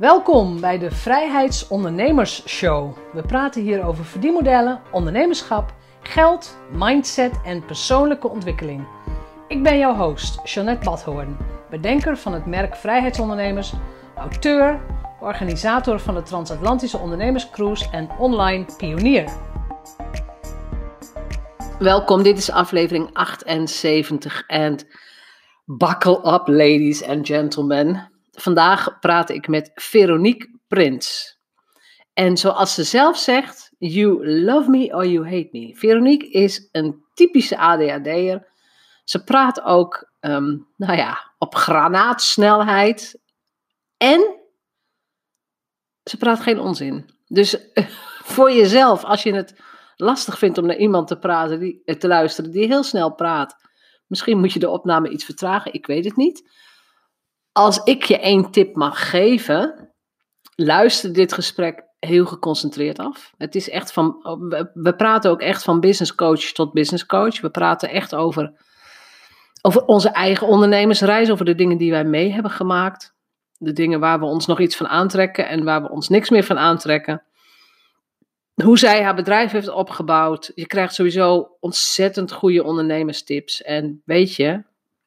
Welkom bij de Vrijheidsondernemers Show. We praten hier over verdienmodellen, ondernemerschap, geld, mindset en persoonlijke ontwikkeling. Ik ben jouw host, Jeanette Badhoorn, bedenker van het merk Vrijheidsondernemers, auteur, organisator van de Transatlantische Ondernemerscruise en online pionier. Welkom, dit is aflevering 78 en buckle up ladies and gentlemen. Vandaag praat ik met Veronique Prins. En zoals ze zelf zegt, you love me or you hate me. Veronique is een typische ADHD'er. Ze praat ook, ehm, nou ja, op granaatsnelheid. En ze praat geen onzin. Dus voor jezelf, als je het lastig vindt om naar iemand te, praten, die, te luisteren die heel snel praat. Misschien moet je de opname iets vertragen, ik weet het niet als ik je één tip mag geven, luister dit gesprek heel geconcentreerd af. Het is echt van, we praten ook echt van business coach tot business coach. We praten echt over, over onze eigen ondernemersreis, over de dingen die wij mee hebben gemaakt. De dingen waar we ons nog iets van aantrekken en waar we ons niks meer van aantrekken. Hoe zij haar bedrijf heeft opgebouwd. Je krijgt sowieso ontzettend goede ondernemerstips. En weet je,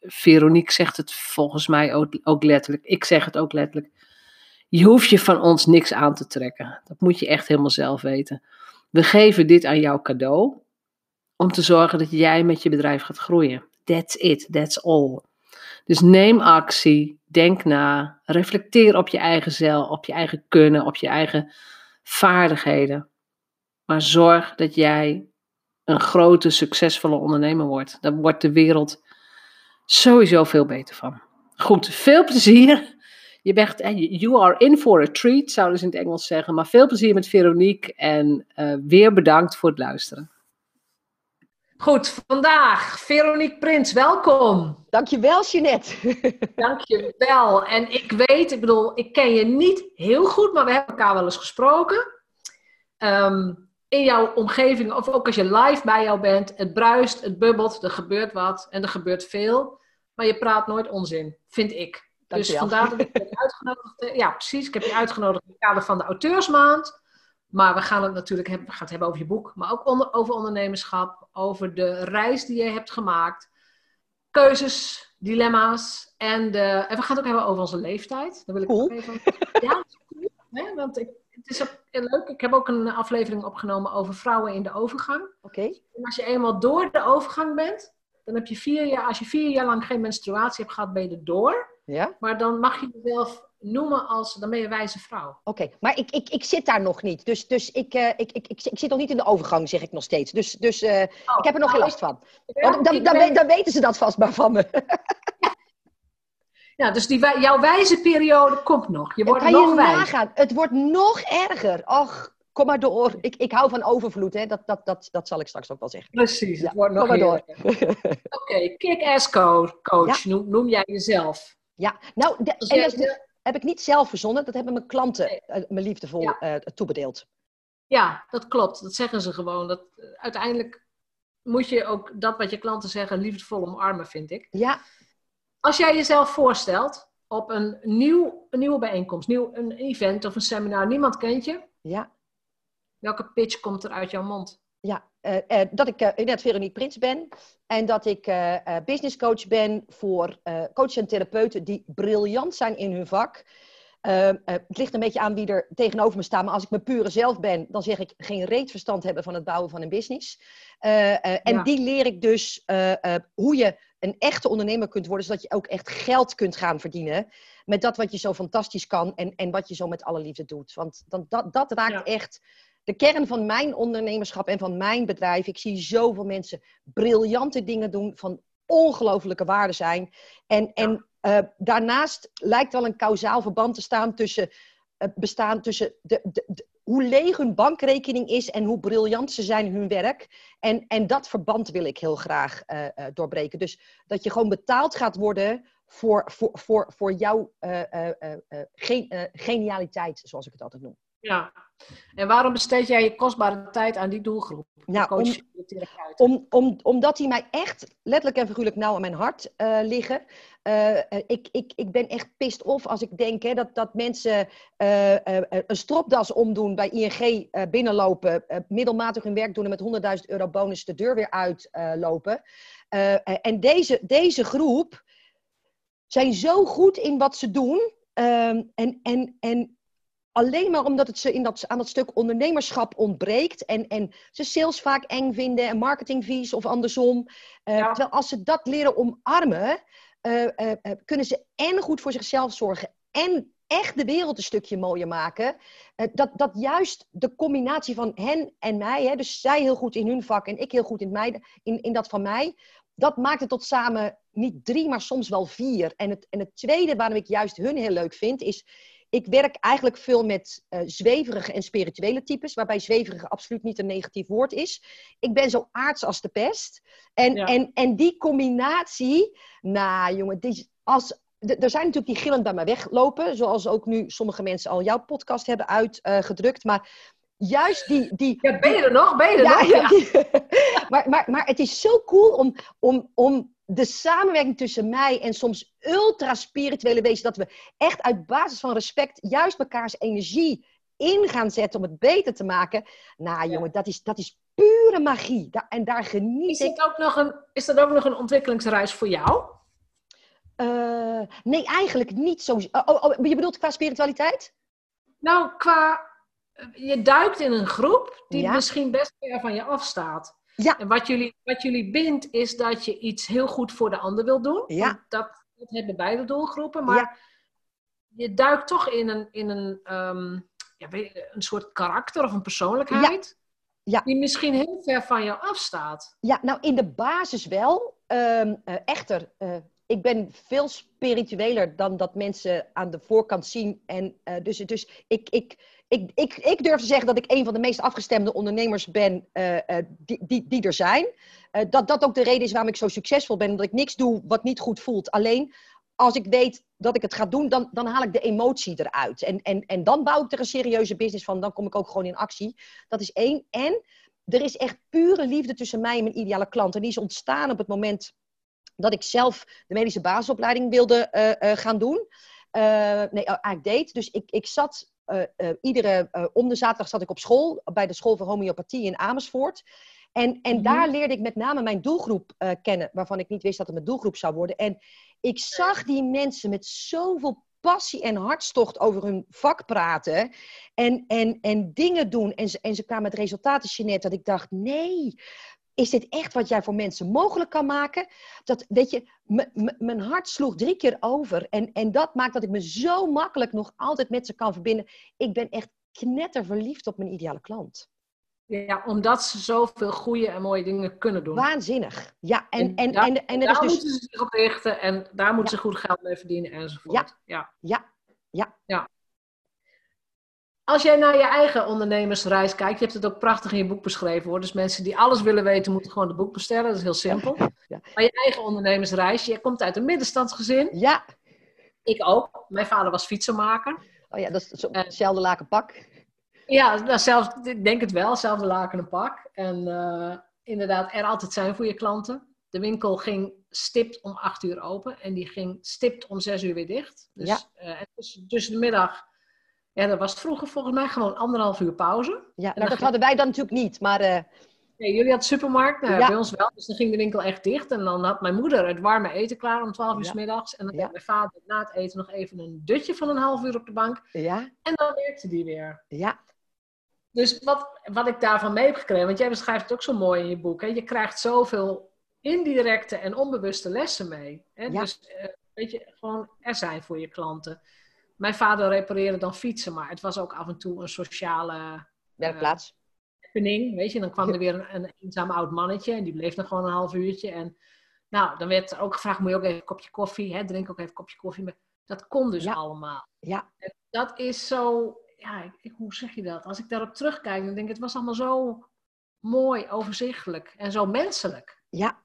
Veronique zegt het volgens mij ook, letterlijk. Ik zeg het ook letterlijk. Je hoeft je van ons niks aan te trekken. Dat moet je echt helemaal zelf weten. We geven dit aan jou cadeau om te zorgen dat jij met je bedrijf gaat groeien. That's it, that's all. Dus neem actie, denk na, reflecteer op je eigen zelf, op je eigen kunnen, op je eigen vaardigheden. Maar zorg dat jij een grote, succesvolle ondernemer wordt. Dan wordt de wereld sowieso veel beter van. Goed, veel plezier. Je bent, you are in for a treat, zouden ze in het Engels zeggen. Maar veel plezier met Veronique en uh, weer bedankt voor het luisteren. Goed, vandaag Veronique Prins, welkom. Dankjewel, Jeanette. Dankjewel. En ik weet, ik bedoel, ik ken je niet heel goed, maar we hebben elkaar wel eens gesproken. Um, in jouw omgeving, of ook als je live bij jou bent, het bruist, het bubbelt, er gebeurt wat en er gebeurt veel. Maar je praat nooit onzin, vind ik. dus vandaar dat ik je uitgenodigd heb. Ja, precies. Ik heb je uitgenodigd in het kader van de auteursmaand. Maar we gaan het natuurlijk hebben, we gaan het hebben over je boek, maar ook onder, over ondernemerschap, over de reis die je hebt gemaakt, keuzes, dilemma's en, de, en we gaan het ook hebben over onze leeftijd. Daar wil ik cool. ook even. Ja, hè, want ik het is ook leuk. Ik heb ook een aflevering opgenomen over vrouwen in de overgang. Oké. En als je eenmaal door de overgang bent, dan heb je vier jaar, als je vier jaar lang geen menstruatie hebt gehad, ben je er door. Ja. Maar dan mag je jezelf noemen als, dan ben je wijze vrouw. Oké, maar ik, ik, ik zit daar nog niet. Dus, dus ik, uh, ik, ik, ik, ik, zit nog niet in de overgang, zeg ik nog steeds. Dus, dus uh, oh, ik heb er nog geen last van. Dan, dan, dan, dan, weten ze dat vast maar van me. Ja, dus die, jouw wijze periode komt nog. Je wordt kan nog je nagaan. Het wordt nog erger. Och, kom maar door. Ik, ik hou van overvloed, hè. Dat, dat, dat, dat zal ik straks ook wel zeggen. Precies, het wordt nog kom maar door. Oké, okay, kick-ass coach, noem, noem, jij jezelf. Ja, nou, de, en dat heb ik niet zelf verzonnen. Dat hebben mijn klanten nee. uh, me liefdevol ja. uh, toebedeeld. Ja, dat klopt. Dat zeggen ze gewoon. Dat, uh, uiteindelijk moet je ook dat wat je klanten zeggen liefdevol omarmen, vind ik. Ja, als jij jezelf voorstelt op een, nieuw, een nieuwe bijeenkomst, nieuw, een event of een seminar, niemand kent je. Ja. Welke pitch komt er uit jouw mond? Ja, uh, uh, dat ik uh, net Veronique Prins ben en dat ik business coach ben voor coaches en therapeuten die briljant zijn in hun vak. het ligt een beetje aan wie er tegenover me staat, maar als ik mijn pure zelf ben, dan zeg ik geen reet verstand hebben van het bouwen van een business. en ja. die leer ik dus hoe je een echte ondernemer kunt worden, zodat je ook echt geld kunt gaan verdienen met dat wat je zo fantastisch kan en, en wat je zo met alle liefde doet. Want dan, dat, dat raakt ja. echt de kern van mijn ondernemerschap en van mijn bedrijf. Ik zie zoveel mensen briljante dingen doen van ongelofelijke waarde zijn. En, ja. en uh, daarnaast lijkt wel een kausaal verband te staan tussen, uh, bestaan tussen de, de, de hoe leeg hun bankrekening is en hoe briljant ze zijn in hun werk. En, en dat verband wil ik heel graag uh, uh, doorbreken. Dus dat je gewoon betaald gaat worden voor, voor, voor, voor jouw ge genialiteit, zoals ik het altijd noem. Ja. En waarom besteed jij je kostbare tijd aan die doelgroep? Nou, Coach, om- de. Om, om, omdat die mij echt letterlijk en figuurlijk nauw aan mijn hart eh, liggen. Eh, eh, ik, ik, ik ben echt pissed off als ik denk hè, dat, dat mensen een stropdas omdoen bij ING binnenlopen, middelmatig hun werk doen en met 100.000 euro bonus de deur weer uitlopen. En deze, deze groep zijn zo goed in wat ze doen. ehm, en, en, en alleen maar omdat het ze in dat, aan dat stuk ondernemerschap ontbreekt. En, en ze sales vaak eng vinden en marketing vies of andersom. Eh, Ja. Terwijl als ze dat leren omarmen, eh, kunnen ze en goed voor zichzelf zorgen en echt de wereld een stukje mooier maken. Dat, dat juist de combinatie van hen en mij, hè, dus zij heel goed in hun vak en ik heel goed in, mij, in, in dat van mij, dat maakt het tot samen niet drie, maar soms wel vier. En het, en het tweede waarom ik juist hun heel leuk vind, is ik werk eigenlijk veel met eh, zweverige en spirituele types, waarbij zweverige absoluut niet een negatief woord is. Ik ben zo aards als de pest. En, Ja. en, en die combinatie, nou jongen, die, als, er zijn natuurlijk die gillend bij mij weglopen, zoals ook nu sommige mensen al jouw podcast hebben uitgedrukt. maar juist die, die, Ja, ben je er nog? Ben je er ja, nog? ja, die- maar, maar, maar het is zo cool om, om, om de samenwerking tussen mij en soms ultra spirituele wezens, dat we echt uit basis van respect juist mekaars energie in gaan zetten om het beter te maken. Nou jongen, dat is, dat is pure magie. En daar geniet Is, ik. ook nog een, is dat ook nog een ontwikkelingsreis voor jou? Eh, nee, eigenlijk niet zo. Oh, oh, oh, je bedoelt qua spiritualiteit? Nou, qua... Je duikt in een groep die Ja. misschien best ver van je afstaat. Ja. En wat jullie, wat jullie bindt, is dat je iets heel goed voor de ander wil doen. Ja. Dat, dat hebben beide doelgroepen. Maar Ja. je duikt toch in een, in een, ehm, ja, een soort karakter of een persoonlijkheid. Ja. Die misschien heel ver van jou afstaat. Ja, nou in de basis wel. Ehm, eh, echter, eh, ik ben veel spiritueler dan dat mensen aan de voorkant zien. En eh, dus, dus ik, ik, ik, ik, ik durf te zeggen dat ik een van de meest afgestemde ondernemers ben eh, eh, die, die, die er zijn. Eh, dat dat ook de reden is waarom ik zo succesvol ben. Dat ik niks doe wat niet goed voelt. Alleen als ik weet dat ik het ga doen, dan, dan haal ik de emotie eruit. En, en, en dan bouw ik er een serieuze business van. Dan kom ik ook gewoon in actie. Dat is één. En er is echt pure liefde tussen mij en mijn ideale klant. En die is ontstaan op het moment dat ik zelf de medische basisopleiding wilde gaan doen. Nee, eigenlijk deed. Dus ik, ik zat iedere, eh, om de zaterdag zat ik op school, bij de school voor homeopathie in Amersfoort. En, en Mhm. daar leerde ik met name mijn doelgroep eh, kennen, waarvan ik niet wist dat het mijn doelgroep zou worden. En ik zag die mensen met zoveel passie en hartstocht over hun vak praten. En, en, en dingen doen. En ze, en ze kwamen met resultaten, Jeanette, dat ik dacht, nee, is dit echt wat jij voor mensen mogelijk kan maken? Dat, weet je, mijn hart sloeg drie keer over. En, en dat maakt dat ik me zo makkelijk nog altijd met ze kan verbinden. Ik ben echt knetterverliefd op mijn ideale klant. Ja, omdat ze zoveel goede en mooie dingen kunnen doen. Waanzinnig. Ja, en, en, en, daar- en, en er daar is dus... moeten ze zich op richten en daar moeten ze goed geld mee verdienen enzovoort. Ja. Ja, ja, Als jij naar je eigen ondernemersreis kijkt, je hebt het ook prachtig in je boek beschreven hoor. Dus mensen die alles willen weten, moeten gewoon het boek bestellen. Dat is heel simpel. Ja. Maar je eigen ondernemersreis, je komt uit een middenstandsgezin. ja. Ik ook. Mijn vader was fietsenmaker. Oh ja, dat is Eh. hetzelfde laken pak. Ja, nou, ik denk het wel. Hetzelfde laken en pak. En eh, inderdaad, er altijd zijn voor je klanten. De winkel ging stipt om acht uur open. En die ging stipt om zes uur weer dicht. Dus Ja. eh, en tussen, tussen de middag... Ja, dat was vroeger volgens mij gewoon anderhalf uur pauze. Ja, nou, dat ging- hadden wij dan natuurlijk niet. Maar eh, Nee, jullie hadden supermarkt, nou, Ja. bij ons wel. Dus dan ging de winkel echt dicht. En dan had mijn moeder het warme eten klaar om 12 uur Ja. s middags. En dan Ja. deed mijn vader na het eten nog even een dutje van een half uur op de bank. ja, En dan werkte die weer. ja, Dus wat, wat ik daarvan mee heb gekregen, want jij beschrijft het ook zo mooi in je boek. Hè? Je krijgt zoveel indirecte en onbewuste lessen mee. Hè? Ja. Dus eh, weet je, gewoon er zijn voor je klanten. Mijn vader repareerde dan fietsen, maar het was ook af en toe een sociale werkplaats. happening. Weet je, dan kwam er weer een, een eenzaam oud mannetje en die bleef dan gewoon een half uurtje. En nou, dan werd er ook gevraagd, moet je ook even een kopje koffie, hè? drink ook even een kopje koffie. Maar dat kon dus Ja. allemaal. Ja, Dat is zo, ja, ik- ik, hoe zeg je dat? Als ik daarop terugkijk, dan denk ik, het was allemaal zo mooi, overzichtelijk en zo menselijk. ja,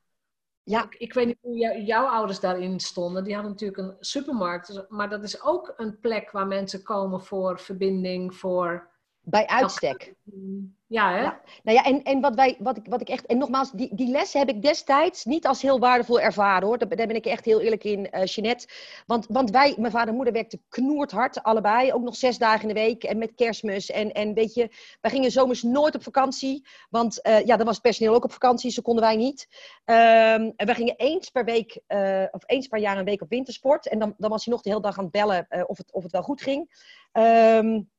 ja, Ik, weet niet hoe jou- jouw ouders daarin stonden. Die hadden natuurlijk een supermarkt, dus- maar dat is ook een plek waar mensen komen voor verbinding, voor Bij uitstek. Ja, hè? Ja. Nou ja, en, en wat, wij, wat, ik, wat ik echt... En nogmaals, die, die lessen heb ik destijds niet als heel waardevol ervaren, hoor. Daar, daar ben ik echt heel eerlijk in, uh, Jeanette. Want, want wij, mijn vader en moeder, werkten knoerd hard, allebei. Ook nog zes dagen in de week en met kerstmis. En, en weet je, wij gingen zomers nooit op vakantie. Want uh, ja, dan was het personeel ook op vakantie, zo konden wij niet. Um, en we gingen eens per week, uh, of eens per jaar een week op wintersport. En dan, dan was hij nog de hele dag aan het bellen of, het, of het wel goed ging. Um,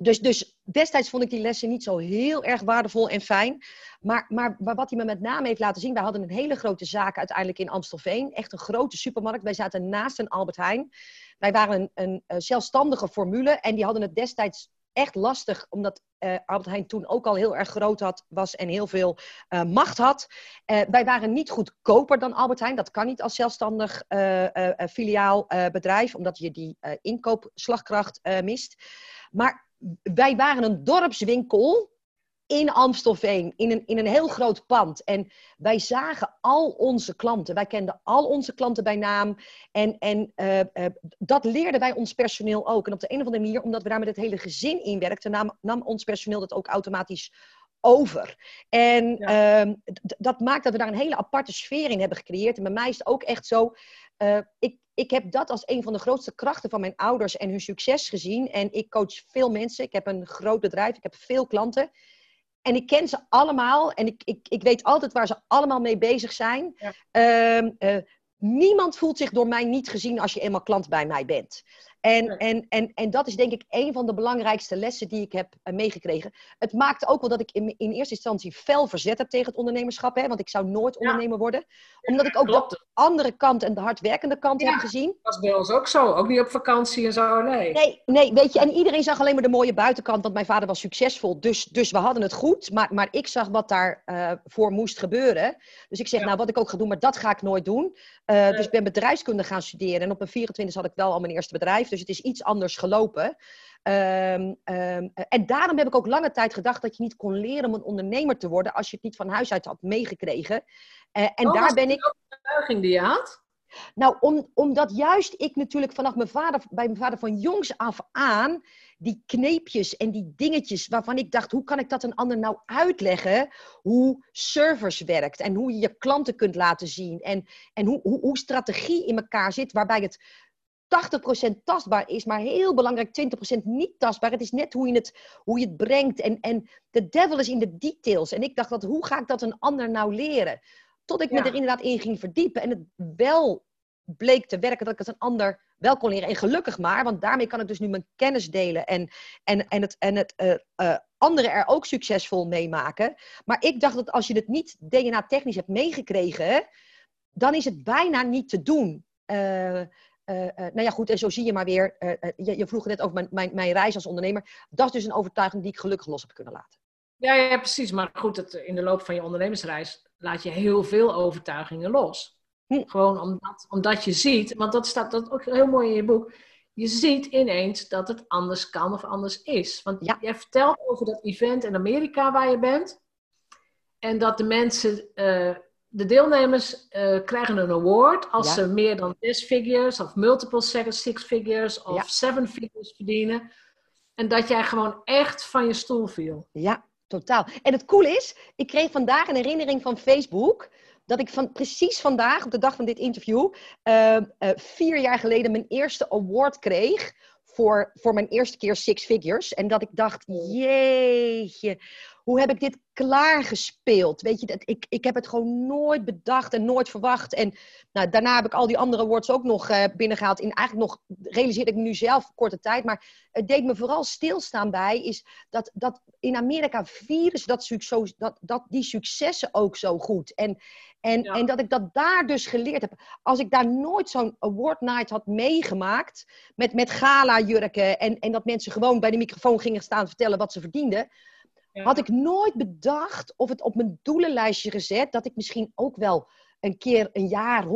dus, dus destijds vond ik die lessen niet zo heel erg waardevol en fijn. Maar, maar, wat hij me met name heeft laten zien, wij hadden een hele grote zaak uiteindelijk in Amstelveen. Echt een grote supermarkt. Wij zaten naast een Albert Heijn. Wij waren een, een, zelfstandige formule en die hadden het destijds echt lastig, omdat uh, Albert Heijn toen ook al heel erg groot had, was en heel veel uh, macht had. Uh, wij waren niet goedkoper dan Albert Heijn. Dat kan niet als zelfstandig filiaal bedrijf, omdat je die inkoopslagkracht mist. Maar wij waren een dorpswinkel in Amstelveen, in een, in een heel groot pand. En wij zagen al onze klanten. Wij kenden al onze klanten bij naam. En, en uh, uh, dat leerden wij ons personeel ook. En op de een of andere manier, omdat we daar met het hele gezin in werkten, nam, nam ons personeel dat ook automatisch over. En ja. uh, dat maakt dat we daar een hele aparte sfeer in hebben gecreëerd. En bij mij is het ook echt zo. Uh, ik, ik heb dat als een van de grootste krachten van mijn ouders en hun succes gezien. En ik coach veel mensen. Ik heb een groot bedrijf. Ik heb veel klanten. En ik ken ze allemaal. En ik, ik, ik weet altijd waar ze allemaal mee bezig zijn. Ja. Uh, niemand voelt zich door mij niet gezien als je eenmaal klant bij mij bent. En, en, en, en dat is denk ik een van de belangrijkste lessen die ik heb uh, meegekregen. Het maakte ook wel dat ik in, in eerste instantie fel verzet heb tegen het ondernemerschap. Hè, want ik zou nooit ondernemer worden. Omdat ik ook Klopt. de andere kant en de hardwerkende kant ja, heb gezien. Dat was bij ons ook zo. Ook niet op vakantie en zo, nee. Nee, nee weet je. En iedereen zag alleen maar de mooie buitenkant. Want mijn vader was succesvol. Dus, dus we hadden het goed. Maar, maar ik zag wat daarvoor uh, voor moest gebeuren. Dus ik zeg, ja. nou wat ik ook ga doen, maar dat ga ik nooit doen. Uh, nee. Dus ik ben bedrijfskunde gaan studeren. En op mijn 24 had ik wel al mijn eerste bedrijf. Dus het is iets anders gelopen. Um, um, en daarom heb ik ook lange tijd gedacht dat je niet kon leren om een ondernemer te worden als je het niet van huis uit had meegekregen. Uh, en oh, daar ben ik. overtuiging die je had? Nou, om, omdat juist ik natuurlijk vanaf mijn vader, bij mijn vader van jongs af aan, die kneepjes en die dingetjes waarvan ik dacht, hoe kan ik dat een ander nou uitleggen? Hoe service werkt en hoe je je klanten kunt laten zien en, en hoe, hoe, hoe strategie in elkaar zit, waarbij het 80% tastbaar is, maar heel belangrijk 20% niet tastbaar. Het is net hoe je het, hoe je het brengt. En, en de devil is in de details. En ik dacht, dat, hoe ga ik dat een ander nou leren? Tot ik ja. me er inderdaad in ging verdiepen. En het wel bleek te werken dat ik het een ander wel kon leren. En gelukkig maar, want daarmee kan ik dus nu mijn kennis delen. En, en, en het, en het uh, uh, anderen er ook succesvol meemaken. Maar ik dacht dat als je het niet DNA-technisch hebt meegekregen, dan is het bijna niet te doen. Uh, uh, uh, nou ja, goed, en zo zie je maar weer. Uh, je, je, vroeg net over mijn, mijn, mijn, reis als ondernemer. Dat is dus een overtuiging die ik gelukkig los heb kunnen laten. Ja, ja precies. Maar goed, het, in de loop van je ondernemersreis laat je heel veel overtuigingen los. Hm. Gewoon omdat, omdat je ziet, want dat staat dat ook heel mooi in je boek. Je ziet ineens dat het anders kan of anders is. Want ja. je vertelt over dat event in Amerika waar je bent. En dat de mensen de deelnemers uh, krijgen een award als ja. ze meer dan six figures of multiple six figures of ja. seven figures verdienen. En dat jij gewoon echt van je stoel viel. Ja, totaal. En het cool is, ik kreeg vandaag een herinnering van Facebook dat ik van, precies vandaag, op de dag van dit interview, uh, uh, vier jaar geleden mijn eerste award kreeg voor, voor mijn eerste keer Six Figures. En dat ik dacht, jeetje, hoe heb ik dit klaargespeeld? Weet je, dat, ik, ik heb het gewoon nooit bedacht en nooit verwacht. En nou, daarna heb ik al die andere awards ook nog uh, binnengehaald. In eigenlijk nog, realiseerde ik me nu zelf korte tijd. Maar het deed me vooral stilstaan bij, is dat, dat in Amerika vieren ze dat, dat, dat, die successen ook zo goed. En, en, ja. en dat ik dat daar dus geleerd heb. Als ik daar nooit zo'n award night had meegemaakt, met, met gala-jurken en, en dat mensen gewoon bij de microfoon gingen staan vertellen wat ze verdienden. Had ik nooit bedacht of het op mijn doelenlijstje gezet dat ik misschien ook wel een keer een jaar 100.000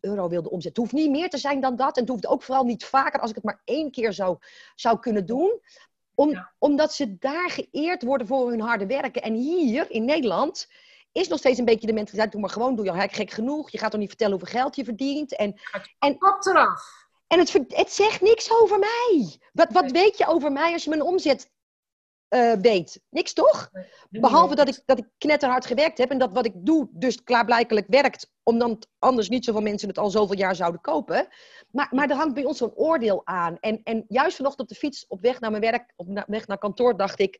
euro wilde omzetten. Het hoeft niet meer te zijn dan dat. En het hoeft ook vooral niet vaker als ik het maar één keer zou, zou kunnen doen. Om, ja. Omdat ze daar geëerd worden voor hun harde werken. En hier in Nederland is nog steeds een beetje de mentaliteit: doe maar gewoon, doe je gek genoeg. Je gaat toch niet vertellen hoeveel geld je verdient. En, en, eraf. En het, het zegt niks over mij. Wat, wat weet je over mij als je mijn omzet uh, weet. Niks toch? Behalve dat ik, dat ik knetterhard gewerkt heb en dat wat ik doe dus klaarblijkelijk werkt, omdat anders niet zoveel mensen het al zoveel jaar zouden kopen. Maar, maar er hangt bij ons zo'n oordeel aan. En, en juist vanochtend op de fiets op weg naar mijn werk, op weg naar kantoor, dacht ik,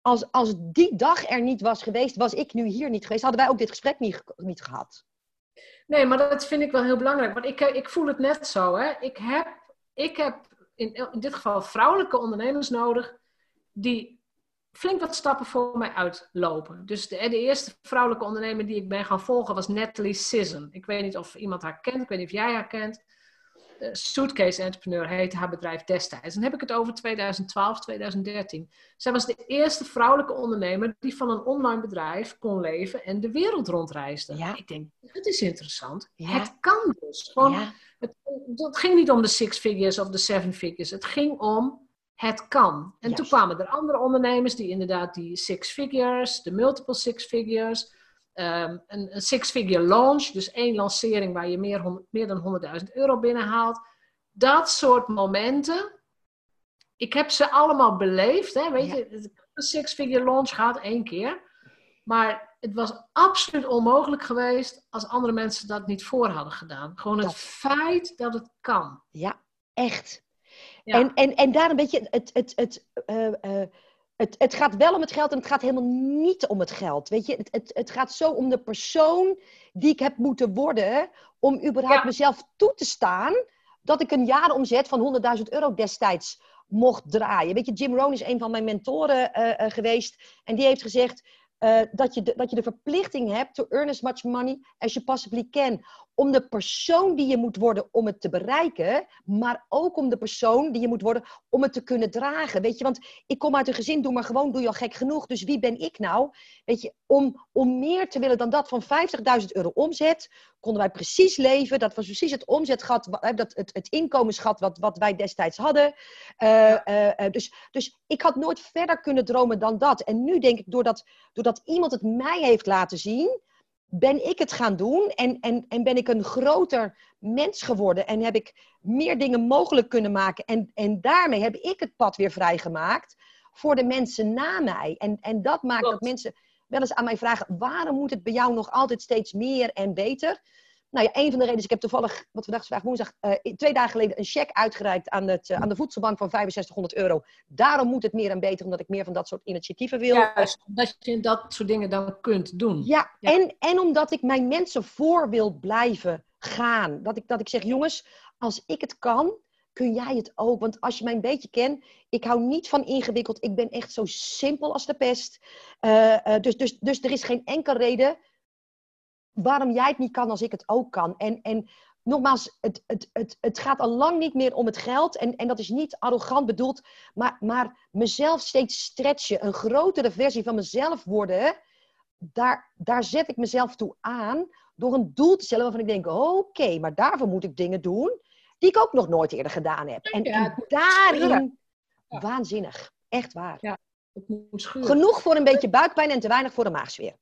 als, als die dag er niet was geweest, was ik nu hier niet geweest, hadden wij ook dit gesprek niet, niet gehad. Nee, maar dat vind ik wel heel belangrijk. Want ik, ik voel het net zo. Hè. Ik heb, ik heb in, in dit geval vrouwelijke ondernemers nodig die flink wat stappen voor mij uitlopen. Dus de, de, eerste vrouwelijke ondernemer die ik ben gaan volgen was Natalie Sisson. Ik weet niet of iemand haar kent, ik weet niet of jij haar kent. Suitcase Entrepreneur heette haar bedrijf destijds. En dan heb ik het over 2012, 2013. Zij was de eerste vrouwelijke ondernemer die van een online bedrijf kon leven en de wereld rondreisde. Ja. Ik denk, het is interessant. Het kan dus. Gewoon, het, het, ging niet om de six figures of de seven figures. Het ging om het kan. En toen kwamen er andere ondernemers die inderdaad die six figures, de multiple six figures, um, een, een six-figure launch, dus één lancering waar je meer, meer dan 100.000 euro binnenhaalt. Dat soort momenten, ik heb ze allemaal beleefd. Hè? Weet je, een six-figure launch gaat één keer. Maar het was absoluut onmogelijk geweest als andere mensen dat niet voor hadden gedaan. Gewoon het feit dat het kan. Ja, echt. En, en, en daar een beetje het, het, het, uh, het, het gaat wel om het geld en het gaat helemaal niet om het geld. Weet je, het, het, het gaat zo om de persoon die ik heb moeten worden om überhaupt mezelf toe te staan dat ik een jaaromzet van 100.000 euro destijds mocht draaien. Weet je, Jim Rohn is een van mijn mentoren uh, uh, geweest en die heeft gezegd uh, dat, je de, dat je de verplichting hebt to earn as much money as you possibly can om de persoon die je moet worden om het te bereiken, maar ook om de persoon die je moet worden om het te kunnen dragen. Weet je, want ik kom uit een gezin, doe maar gewoon, doe je al gek genoeg. Dus wie ben ik nou? Weet je, om, om meer te willen dan dat van 50.000 euro omzet, konden wij precies leven. Dat was precies het omzetgat, dat, het, het inkomensgat wat, wat wij destijds hadden. Uh, uh, dus, dus ik had nooit verder kunnen dromen dan dat. En nu denk ik, doordat, doordat iemand het mij heeft laten zien ben ik het gaan doen en, en, en ben ik een groter mens geworden en heb ik meer dingen mogelijk kunnen maken. En, en daarmee heb ik het pad weer vrijgemaakt voor de mensen na mij. En, en dat maakt dat mensen wel eens aan mij vragen: waarom moet het bij jou nog altijd steeds meer en beter? Nou ja, een van de redenen is, ik heb toevallig, wat we dachten vandaag woensdag, uh, twee dagen geleden een cheque uitgereikt aan, het, uh, aan de voedselbank van 6500 euro. Daarom moet het meer en beter, omdat ik meer van dat soort initiatieven wil. Juist, omdat je dat soort dingen dan kunt doen. Ja, En, en omdat ik mijn mensen voor wil blijven gaan. Dat ik, dat ik zeg, jongens, als ik het kan, kun jij het ook. Want als je mij een beetje kent, ik hou niet van ingewikkeld. Ik ben echt zo simpel als de pest. Uh, dus, dus, dus er is geen enkele reden waarom jij het niet kan als ik het ook kan. En, en nogmaals, het, het, het, het gaat al lang niet meer om het geld. En, en dat is niet arrogant bedoeld, maar, maar mezelf steeds stretchen. Een grotere versie van mezelf worden. Daar, daar zet ik mezelf toe aan door een doel te stellen waarvan ik denk: oké, maar daarvoor moet ik dingen doen die ik ook nog nooit eerder gedaan heb. En, en daarin waanzinnig. Echt waar. Ja, Genoeg voor een beetje buikpijn en te weinig voor de maagsfeer.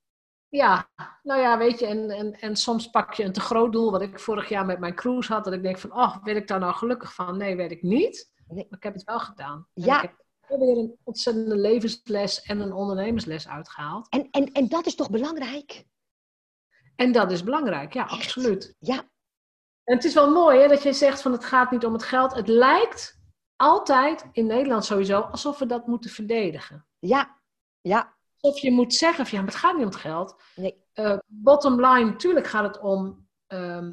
Ja, nou ja, weet je, en, en, en soms pak je een te groot doel, wat ik vorig jaar met mijn cruise had, dat ik denk van, oh, werd ik daar nou gelukkig van? Nee, weet ik niet. Maar ik heb het wel gedaan. ja. ik heb weer een ontzettende levensles en een ondernemersles uitgehaald. En, en, en dat is toch belangrijk? En dat is belangrijk, ja, absoluut. Ja. En het is wel mooi hè, dat je zegt van het gaat niet om het geld. Het lijkt altijd, in Nederland sowieso, alsof we dat moeten verdedigen. Ja, ja, of je moet zeggen van ja, maar het gaat niet om het geld. Nee. Uh, bottom line, natuurlijk gaat het om, ehm,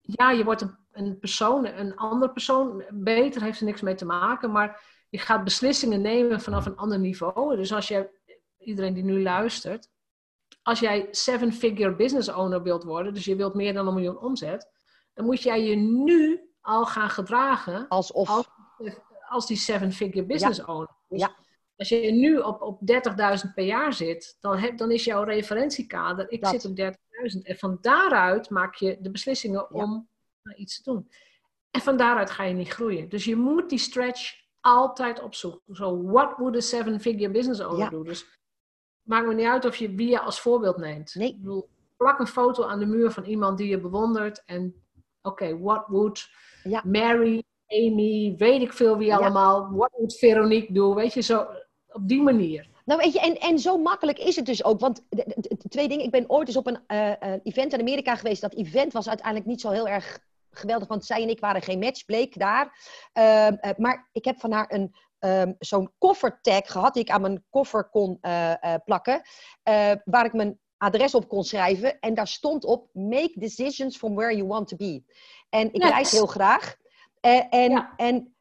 ja, je wordt een, een, persoon, een andere persoon, beter heeft er niks mee te maken, maar je gaat beslissingen nemen vanaf een ander niveau. Dus als je, iedereen die nu luistert, als jij seven-figure business owner wilt worden, dus je wilt meer dan een miljoen omzet, dan moet jij je nu al gaan gedragen alsof als, als die seven-figure business owner. Dus ja. Als je nu op, op 30.000 per jaar zit, dan, heb, dan is jouw referentiekader, ik zit op 30.000. En van daaruit maak je de beslissingen om iets te doen. En van daaruit ga je niet groeien. Dus je moet die stretch altijd opzoeken. Zo, so, what would a seven-figure business owner do? Dus maakt me niet uit of je wie je als voorbeeld neemt. Nee. Ik bedoel, plak een foto aan de muur van iemand die je bewondert. En oké, what would Mary, Amy, weet ik veel wie allemaal, what would Veronique doen? Weet je, zo op die manier. Nou weet je, en, en zo makkelijk is het dus ook. Want de, de, de twee dingen, ik ben ooit eens op een uh, event in Amerika geweest. Dat event was uiteindelijk niet zo heel erg geweldig, want zij en ik waren geen match, bleek daar. Uh, uh, maar ik heb van haar een, um, zo'n koffertag gehad, die ik aan mijn koffer kon plakken. waar ik mijn adres op kon schrijven. En daar stond op: Make decisions from where you want to be. En ik yes. reis heel graag. en, ja. en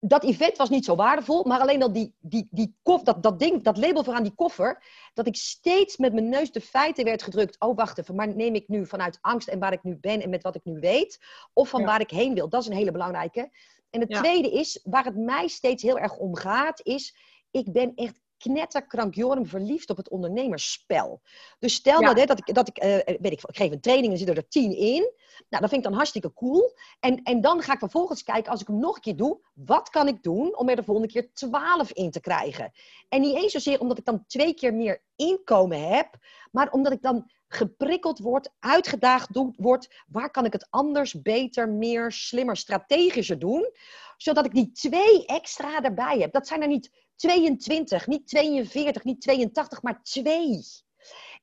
dat event was niet zo waardevol, maar alleen dat, die, die, die kof, dat, dat ding, dat label vooraan die koffer, dat ik steeds met mijn neus de feiten werd gedrukt. Oh, wacht even, maar neem ik nu vanuit angst en waar ik nu ben en met wat ik nu weet, of van ja. waar ik heen wil? Dat is een hele belangrijke. En het ja. tweede is, waar het mij steeds heel erg om gaat, is, ik ben echt knetterkrankjorum verliefd op het ondernemersspel. Dus stel ja. nou, hè, dat ik, dat ik, uh, weet ik, ik geef een training en zitten er tien in. Nou, dat vind ik dan hartstikke cool. En, en dan ga ik vervolgens kijken, als ik hem nog een keer doe, wat kan ik doen om er de volgende keer twaalf in te krijgen? En niet eens zozeer omdat ik dan twee keer meer inkomen heb, maar omdat ik dan geprikkeld word, uitgedaagd word, waar kan ik het anders, beter, meer, slimmer, strategischer doen? Zodat ik die twee extra erbij heb. Dat zijn er niet 22, niet 42, niet 82, maar twee.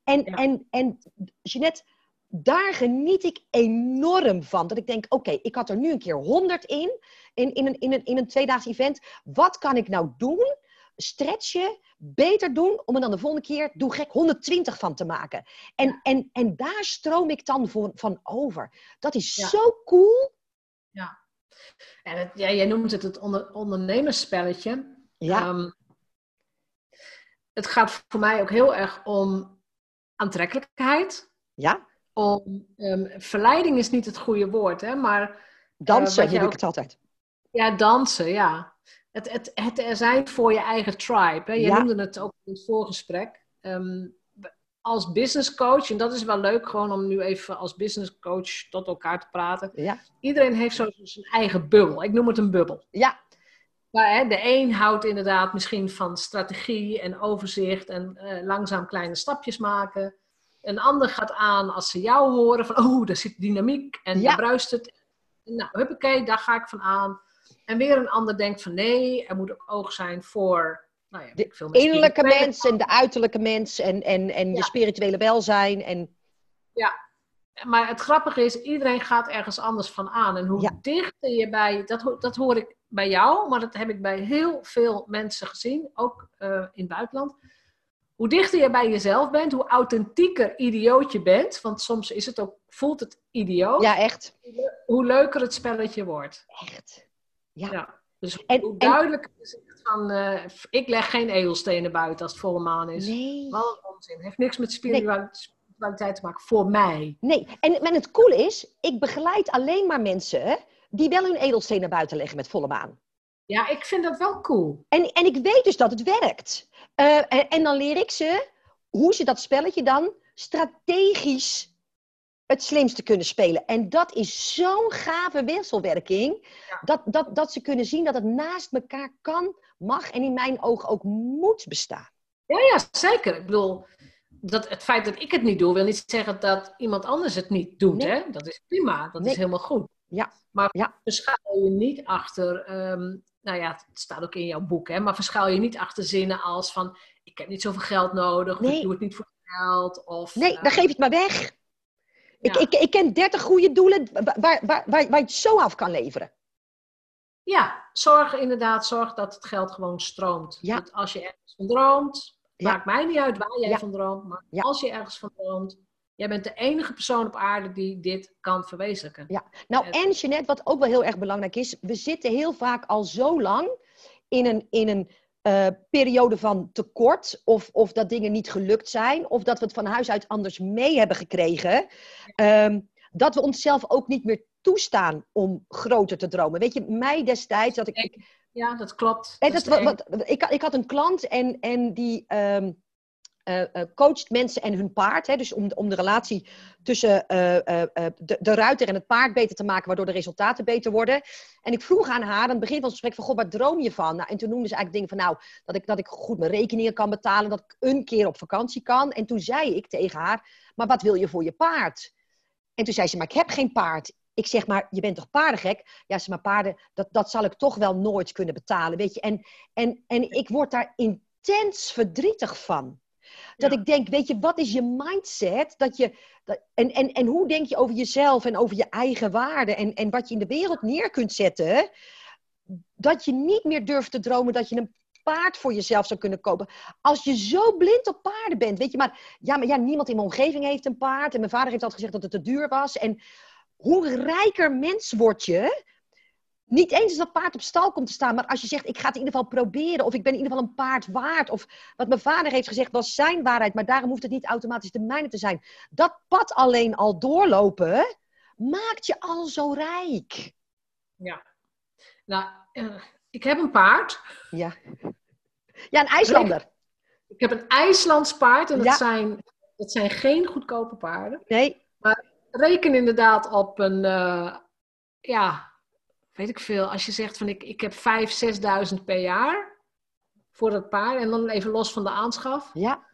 En, ja. en, en Jeanette, daar geniet ik enorm van. Dat ik denk, oké, okay, ik had er nu een keer 100 in, in, in, een, in, een, in een tweedaags event. Wat kan ik nou doen? Stretchen, beter doen, om er dan de volgende keer, doe gek, 120 van te maken. En, ja. en, en daar stroom ik dan voor, van over. Dat is ja. zo cool. Ja. En het, ja, jij noemt het het onder, ondernemersspelletje. Ja. Um, het gaat voor mij ook heel erg om aantrekkelijkheid. Ja. Om, um, verleiding is niet het goede woord, hè, maar... Dansen uh, noem ik het altijd. Ja, dansen, ja. Het, het, het er zijn voor je eigen tribe. Hè. Je ja. noemde het ook in het voorgesprek. Um, als business coach, en dat is wel leuk gewoon om nu even als business coach tot elkaar te praten. Ja. Iedereen heeft zo zijn eigen bubbel. Ik noem het een bubbel. Ja, maar hè, de een houdt inderdaad misschien van strategie en overzicht en uh, langzaam kleine stapjes maken. Een ander gaat aan als ze jou horen van, oh, daar zit dynamiek en ja. daar bruist het. Nou, huppakee, daar ga ik van aan. En weer een ander denkt van, nee, er moet ook oog zijn voor... Nou ja, de veel innerlijke mens en de uiterlijke mens en, en, en ja. je spirituele welzijn. En... Ja, maar het grappige is, iedereen gaat ergens anders van aan. En hoe ja. dichter je bij, dat, dat hoor ik bij jou, maar dat heb ik bij heel veel mensen gezien, ook uh, in het buitenland. Hoe dichter je bij jezelf bent, hoe authentieker idioot je bent, want soms is het ook, voelt het idioot. Ja, echt. Hoe leuker het spelletje wordt. Echt. Ja. ja. Dus en, hoe duidelijker en... is het van, uh, ik leg geen edelstenen buiten als het volle maan is. Nee. Wat een onzin. Heeft niks met spiritualiteit nee. te maken, voor mij. Nee, en, en het coole is, ik begeleid alleen maar mensen die wel hun edelstenen buiten leggen met volle maan. Ja, ik vind dat wel cool. En, en ik weet dus dat het werkt. Uh, en, en, dan leer ik ze hoe ze dat spelletje dan strategisch het slimste kunnen spelen. En dat is zo'n gave wisselwerking. Ja. Dat, dat, dat ze kunnen zien dat het naast elkaar kan, mag en in mijn ogen ook moet bestaan. Ja, ja, zeker. Ik bedoel, dat het feit dat ik het niet doe, wil niet zeggen dat iemand anders het niet doet. Nee. Hè? Dat is prima, dat nee. is helemaal goed. Ja. Maar ja. verschuil je niet achter, um, nou ja, het staat ook in jouw boek, hè, maar verschuil je niet achter zinnen als van, ik heb niet zoveel geld nodig, nee. of ik doe het niet voor geld. Of, nee, uh, dan geef je het maar weg. Ja. Ik, ik, ik ken 30 goede doelen waar, waar, waar, waar je het zo af kan leveren. Ja, zorg inderdaad, zorg dat het geld gewoon stroomt. Ja. Dat als je ergens van droomt, ja. maakt mij niet uit waar jij ja. van droomt, maar als je ergens van droomt, Jij bent de enige persoon op aarde die dit kan verwezenlijken. Ja, nou en Jeanette, wat ook wel heel erg belangrijk is, we zitten heel vaak al zo lang in een, in een uh, periode van tekort, of, of dat dingen niet gelukt zijn, of dat we het van huis uit anders mee hebben gekregen, um, dat we onszelf ook niet meer toestaan om groter te dromen. Weet je, mij destijds dat ik. ik ja, dat klopt. Dat dat, wat, wat, ik, ik had een klant en, en die. Um, uh, uh, coacht mensen en hun paard. Hè, dus om, om de relatie tussen uh, de, de, ruiter en het paard beter te maken, waardoor de resultaten beter worden. En ik vroeg aan haar aan het begin van het gesprek van, god, waar droom je van? Nou, en toen noemde ze eigenlijk dingen van, nou, dat ik, dat ik goed mijn rekeningen kan betalen, dat ik een keer op vakantie kan. En toen zei ik tegen haar, maar wat wil je voor je paard? En toen zei ze, maar ik heb geen paard. Ik zeg maar, je bent toch paardengek? Ja, ze maar paarden, dat, dat zal ik toch wel nooit kunnen betalen, weet je. En, en, en ik word daar in intens verdrietig van. Dat ik denk, weet je, wat is je mindset? Dat je, dat, en, en, en hoe denk je over jezelf en over je eigen waarde en, en wat je in de wereld neer kunt zetten? Dat je niet meer durft te dromen dat je een paard voor jezelf zou kunnen kopen. Als je zo blind op paarden bent, weet je, maar ja, maar ja, niemand in mijn omgeving heeft een paard. En mijn vader heeft altijd gezegd dat het te duur was. En hoe rijker mens word je, niet eens als dat paard op stal komt te staan, maar als je zegt, ik ga het in ieder geval proberen, of ik ben in ieder geval een paard waard, of wat mijn vader heeft gezegd was zijn waarheid, maar daarom hoeft het niet automatisch de mijne te zijn. Dat pad alleen al doorlopen, maakt je al zo rijk. Ja. Nou, uh, ik heb een paard. Ja. Ja, een IJslander. Ik heb een IJslands paard en dat, zijn, dat zijn geen goedkope paarden. Nee. Reken inderdaad op een, uh, ja, weet ik veel, als je zegt van ik, ik heb 5.000, 6.000 per jaar voor dat paard en dan even los van de aanschaf. Ja.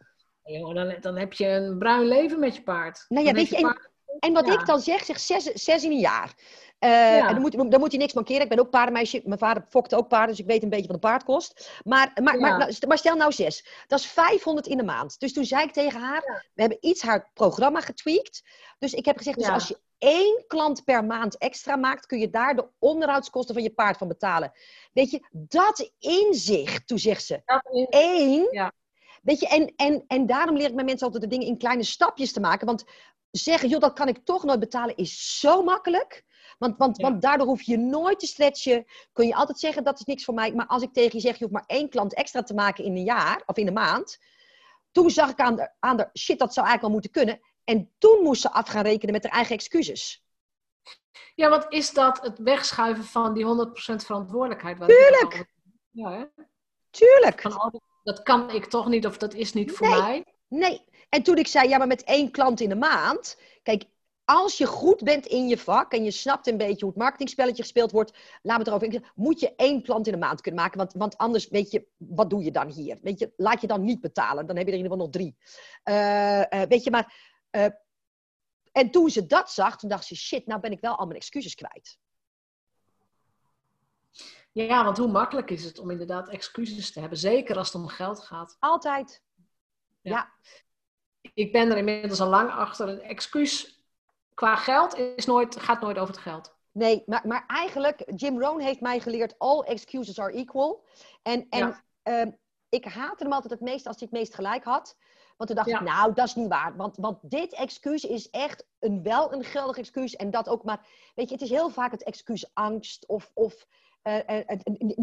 Dan, dan heb je een bruin leven met je paard. Nou ja, weet je, en, wat ik dan zeg, zeg zes, zes in een jaar. Uh, En dan moet, dan moet je niks mankeren. Ik ben ook paardenmeisje. Mijn vader fokte ook paarden, dus ik weet een beetje wat een paard kost. Maar, maar, maar, nou, maar, stel nou zes. Dat is 500 in de maand. Dus toen zei ik tegen haar, we hebben iets haar programma getweakt. Dus ik heb gezegd, dus als je één klant per maand extra maakt, kun je daar de onderhoudskosten van je paard van betalen. Weet je, dat inzicht, toen zegt ze. Eén. Ja. Weet je, en, en, en daarom leer ik mijn mensen altijd de dingen in kleine stapjes te maken. Want zeggen, joh, dat kan ik toch nooit betalen, is zo makkelijk. Want, want, want daardoor hoef je nooit te stretchen. Kun je altijd zeggen, dat is niks voor mij. Maar als ik tegen je zeg, je hoeft maar één klant extra te maken in een jaar of in een maand. Toen zag ik aan de, aan de shit, dat zou eigenlijk wel moeten kunnen. En toen moest ze af gaan rekenen met haar eigen excuses. Ja, wat is dat het wegschuiven van die 100% verantwoordelijkheid? Tuurlijk! Ja, hè? Tuurlijk! Van, oh, dat kan ik toch niet of dat is niet voor nee, mij. Nee. En toen ik zei, ja, maar met één klant in de maand. Kijk, als je goed bent in je vak en je snapt een beetje hoe het marketingspelletje gespeeld wordt, laat me erover moet je één klant in de maand kunnen maken. Want, want anders weet je, wat doe je dan hier? Weet je, laat je dan niet betalen. Dan heb je er in ieder geval nog drie. Uh, uh, weet je, maar. Uh, en toen ze dat zag, toen dacht ze: shit, nou ben ik wel al mijn excuses kwijt. Ja, want hoe makkelijk is het om inderdaad excuses te hebben? Zeker als het om geld gaat. Altijd. ja. ja. Ik ben er inmiddels al lang achter. Een excuus qua geld is nooit, gaat nooit over het geld. Nee, maar, maar eigenlijk, Jim Rohn heeft mij geleerd, all excuses are equal. En, en ehm, ik haatte hem altijd het meest als hij het meest gelijk had. Want toen dacht ik, nou, dat is niet waar. Want, want dit excuus is echt een, wel een geldig excuus. En dat ook maar, weet je, het is heel vaak het excuus angst of, of uh,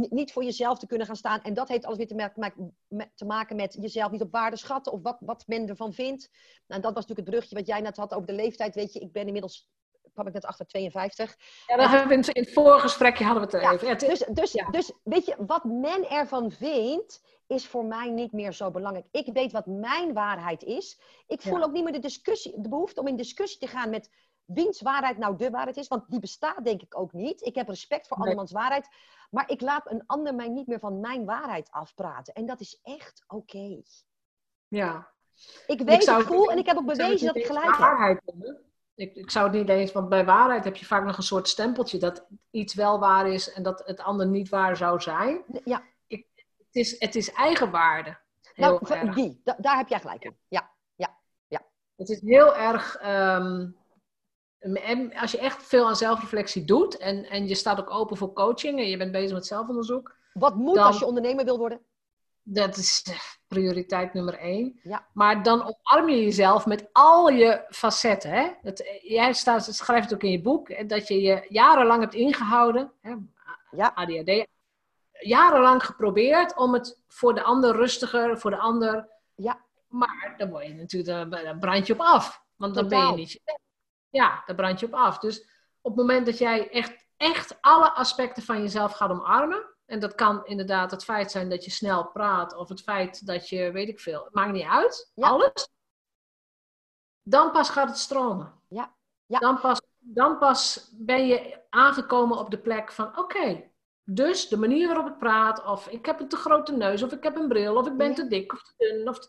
niet voor jezelf te kunnen gaan staan. En dat heeft alles weer te, maken, te maken met jezelf niet op waarde schatten of wat, wat men ervan vindt. Nou, dat was natuurlijk het brugje wat jij net had over de leeftijd. Weet je, ik ben inmiddels kwam ik net achter 52. Ja, daar hebben we in het vorige gesprekje hadden we het ja, even. Ja, dus, dus, ja. dus weet je, wat men ervan vindt, is voor mij niet meer zo belangrijk. Ik weet wat mijn waarheid is. Ik voel ook niet meer de, discussie, de behoefte om in discussie te gaan met wiens waarheid nou de waarheid is. Want die bestaat denk ik ook niet. Ik heb respect voor nee. andermans waarheid. Maar ik laat een ander mij niet meer van mijn waarheid afpraten. En dat is echt oké. Ja. Ik weet, ik, voel en ik heb ook bewezen dat ik gelijk waarheid heb. Ik, ik zou het niet eens, want bij waarheid heb je vaak nog een soort stempeltje dat iets wel waar is en dat het ander niet waar zou zijn. Ja. Ik, het, is, het is eigenwaarde. Heel nou, erg. die, da, daar heb jij gelijk in. Ja, ja, ja. Het is heel erg. Um, als je echt veel aan zelfreflectie doet en, en je staat ook open voor coaching en je bent bezig met zelfonderzoek. Wat moet dan, als je ondernemer wil worden? Dat is prioriteit nummer één. Ja. Maar dan omarm je jezelf met al je facetten. Hè? Het, jij staat, schrijft het ook in je boek, dat je je jarenlang hebt ingehouden. Hè? Ja. ADHD. Jarenlang geprobeerd om het voor de ander rustiger, voor de ander. Ja. Maar dan, word je natuurlijk, dan brand je op af. Want dan ben je niet. Ja, daar brand je op af. Dus op het moment dat jij echt, echt alle aspecten van jezelf gaat omarmen. En dat kan inderdaad het feit zijn dat je snel praat. Of het feit dat je, weet ik veel, het maakt niet uit. Alles. Dan pas gaat het stromen. Ja. ja. Dan, pas, dan pas ben je aangekomen op de plek van, oké. dus de manier waarop ik praat, of ik heb een te grote neus, of ik heb een bril, of ik ben te dik of te dun. Of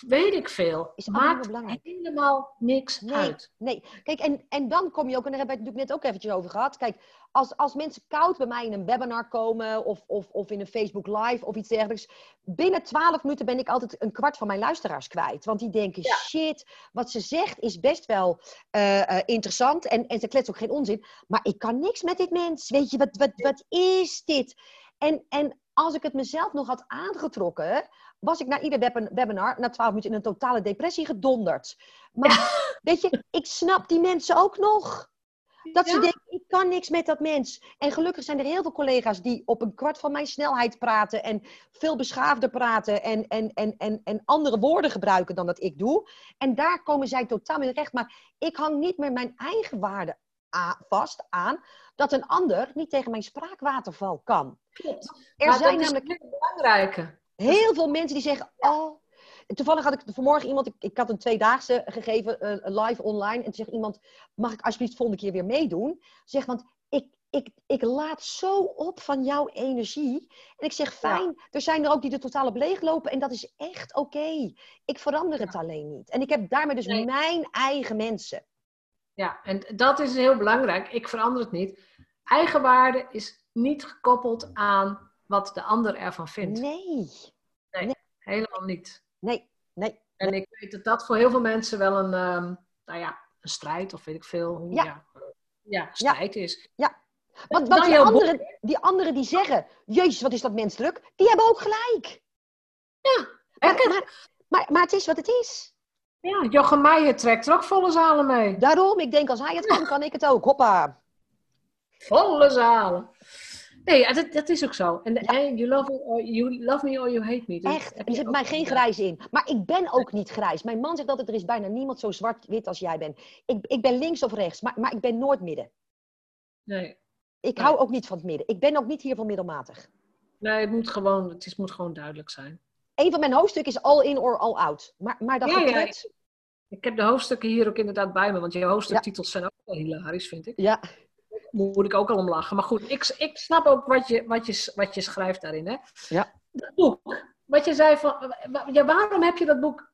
weet ik veel. Is Maakt helemaal niks Nee, uit. nee. Kijk, en, en dan kom je ook, en daar hebben we het natuurlijk net ook eventjes over gehad. Kijk, als, als mensen koud bij mij in een webinar komen of, of, of in een Facebook Live of iets dergelijks. Binnen 12 minuten ben ik altijd een kwart van mijn luisteraars kwijt. Want die denken, Ja. shit, wat ze zegt is best wel eh, eh, interessant. En, en ze klets ook geen onzin. Maar ik kan niks met dit mens. Weet je, wat, wat, wat is dit? En, en als ik het mezelf nog had aangetrokken, was ik na ieder web- webinar, na 12 minuten, in een totale depressie gedonderd. Maar weet je, ik snap die mensen ook nog. Dat ze denken, ik kan niks met dat mens. En gelukkig zijn er heel veel collega's die op een kwart van mijn snelheid praten. En veel beschaafder praten. En, en, en, en, en andere woorden gebruiken dan dat ik doe. En daar komen zij totaal mee terecht. Maar ik hang niet meer mijn eigen waarde vast aan. Dat een ander niet tegen mijn spraakwaterval kan. Klopt. Er Maar zijn namelijk hele belangrijke. heel veel mensen die zeggen, oh... Toevallig had ik vanmorgen iemand, ik, ik had een tweedaagse gegeven, eh, live online. En toen zegt iemand, mag ik alsjeblieft volgende keer weer meedoen? Zeg, want ik, ik, ik laat zo op van jouw energie. En ik zeg, fijn, er zijn er ook die er totaal op leeglopen. En dat is echt oké. Ik verander het alleen niet. En ik heb daarmee dus Nee. mijn eigen mensen. Ja, en dat is heel belangrijk. Ik verander het niet. Eigenwaarde is niet gekoppeld aan wat de ander ervan vindt. Nee, Helemaal niet. nee, nee. En ik weet dat dat voor heel veel mensen wel een, ehm, nou ja, een strijd of weet ik veel. Hoe, Ja. ja. Ja, strijd is. Want, Dan want die, boek. anderen, die anderen die zeggen, jezus, wat is dat menselijk? Die hebben ook gelijk. Maar, Lekker. maar, maar, maar het is wat het is. Ja, Jochem Meijer trekt er ook volle zalen mee. Daarom, ik denk als hij het kan, kan ik het ook. Hoppa. Volle zalen. Nee, dat, dat is ook zo. En, en you, love, or you love me or you hate me. Dus Echt. Er zit mij geen grijs in. Maar ik ben ook niet grijs. Mijn man zegt altijd, er is bijna niemand zo zwart-wit als jij bent. Ik, ik ben links of rechts, maar, maar ik ben nooit midden. Nee. Ik Nee. hou ook niet van het midden. Ik ben ook niet hier van middelmatig. nee, het moet gewoon, het is, moet gewoon duidelijk zijn. Een van mijn hoofdstukken is all in or all out. Maar, maar dat Ja, Ik heb de hoofdstukken hier ook inderdaad bij me, want je hoofdstuktitels zijn ook wel hilarisch, vind ik. ja. Moet ik ook al om lachen. Maar goed, ik, ik snap ook wat je, wat, je, wat je schrijft daarin. Hè? Ja. Dat boek, wat je zei van, ja, waarom heb je dat boek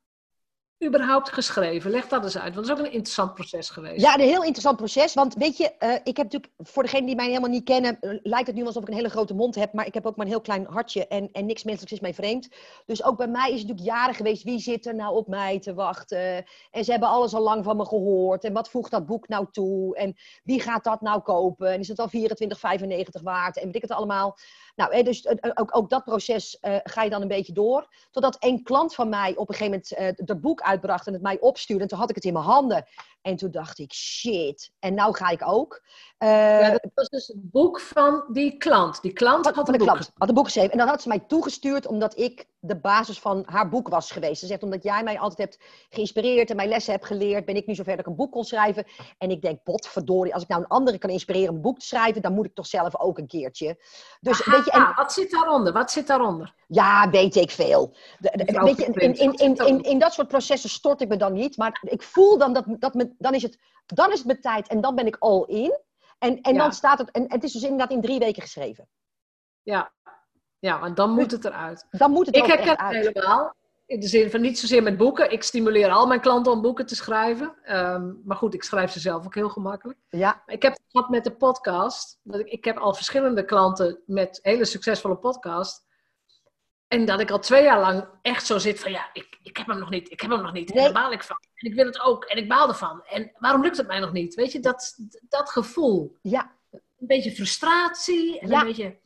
überhaupt geschreven? Leg dat eens uit, want het is ook een interessant proces geweest. Ja, een heel interessant proces. Want weet je, eh, ik heb natuurlijk, voor degenen die mij helemaal niet kennen, eh, lijkt het nu alsof ik een hele grote mond heb. Maar ik heb ook maar een heel klein hartje en, en niks menselijks is mij vreemd. Dus ook bij mij is het natuurlijk jaren geweest, wie zit er nou op mij te wachten? En ze hebben alles al lang van me gehoord. En wat voegt dat boek nou toe? En wie gaat dat nou kopen? En is het al 24,95 waard? En weet ik het allemaal. Nou, eh, dus eh, ook, ook dat proces eh, ga je dan een beetje door. Totdat een klant van mij op een gegeven moment eh het boek uitbracht en het mij opstuurde. En toen had ik het in mijn handen. En toen dacht ik, shit. En nou ga ik ook. Ja, dat was dus het boek van die klant. Die klant had van een de boek klant. Had een boek geschreven. En dat had ze mij toegestuurd omdat ik de basis van haar boek was geweest. Ze zegt, omdat jij mij altijd hebt geïnspireerd en mijn lessen hebt geleerd, ben ik nu zover dat ik een boek kon schrijven. En ik denk, potverdorie, als ik nou een andere kan inspireren om een boek te schrijven, dan moet ik toch zelf ook een keertje. Dus Aha, weet je, en, wat zit daaronder? Wat zit daaronder? Ja, weet ik veel. De- de- Mevrouw weet je, in, in, in, in, in, in dat soort processen stort ik me dan niet. Maar ik voel dan dat, dat me, dan, is het, dan is het mijn tijd en dan ben ik all in. En, en Ja. dan staat het, en het is dus inderdaad in drie weken geschreven. Ja, ja maar dan moet het eruit. Dan moet het Ik er herken het helemaal. In de zin van niet zozeer met boeken. Ik stimuleer al mijn klanten om boeken te schrijven. Ehm, maar goed, ik schrijf ze zelf ook heel gemakkelijk. Ja, ik heb het gehad met de podcast. Dat ik, ik heb al verschillende klanten met hele succesvolle podcasts. En dat ik al twee jaar lang echt zo zit van ja, ik, ik heb hem nog niet, ik heb hem nog niet. En daar baal ik van. En ik wil het ook. En ik baal ervan. En waarom lukt het mij nog niet? Weet je, dat, dat gevoel. ja, Een beetje frustratie. En Ja. een beetje...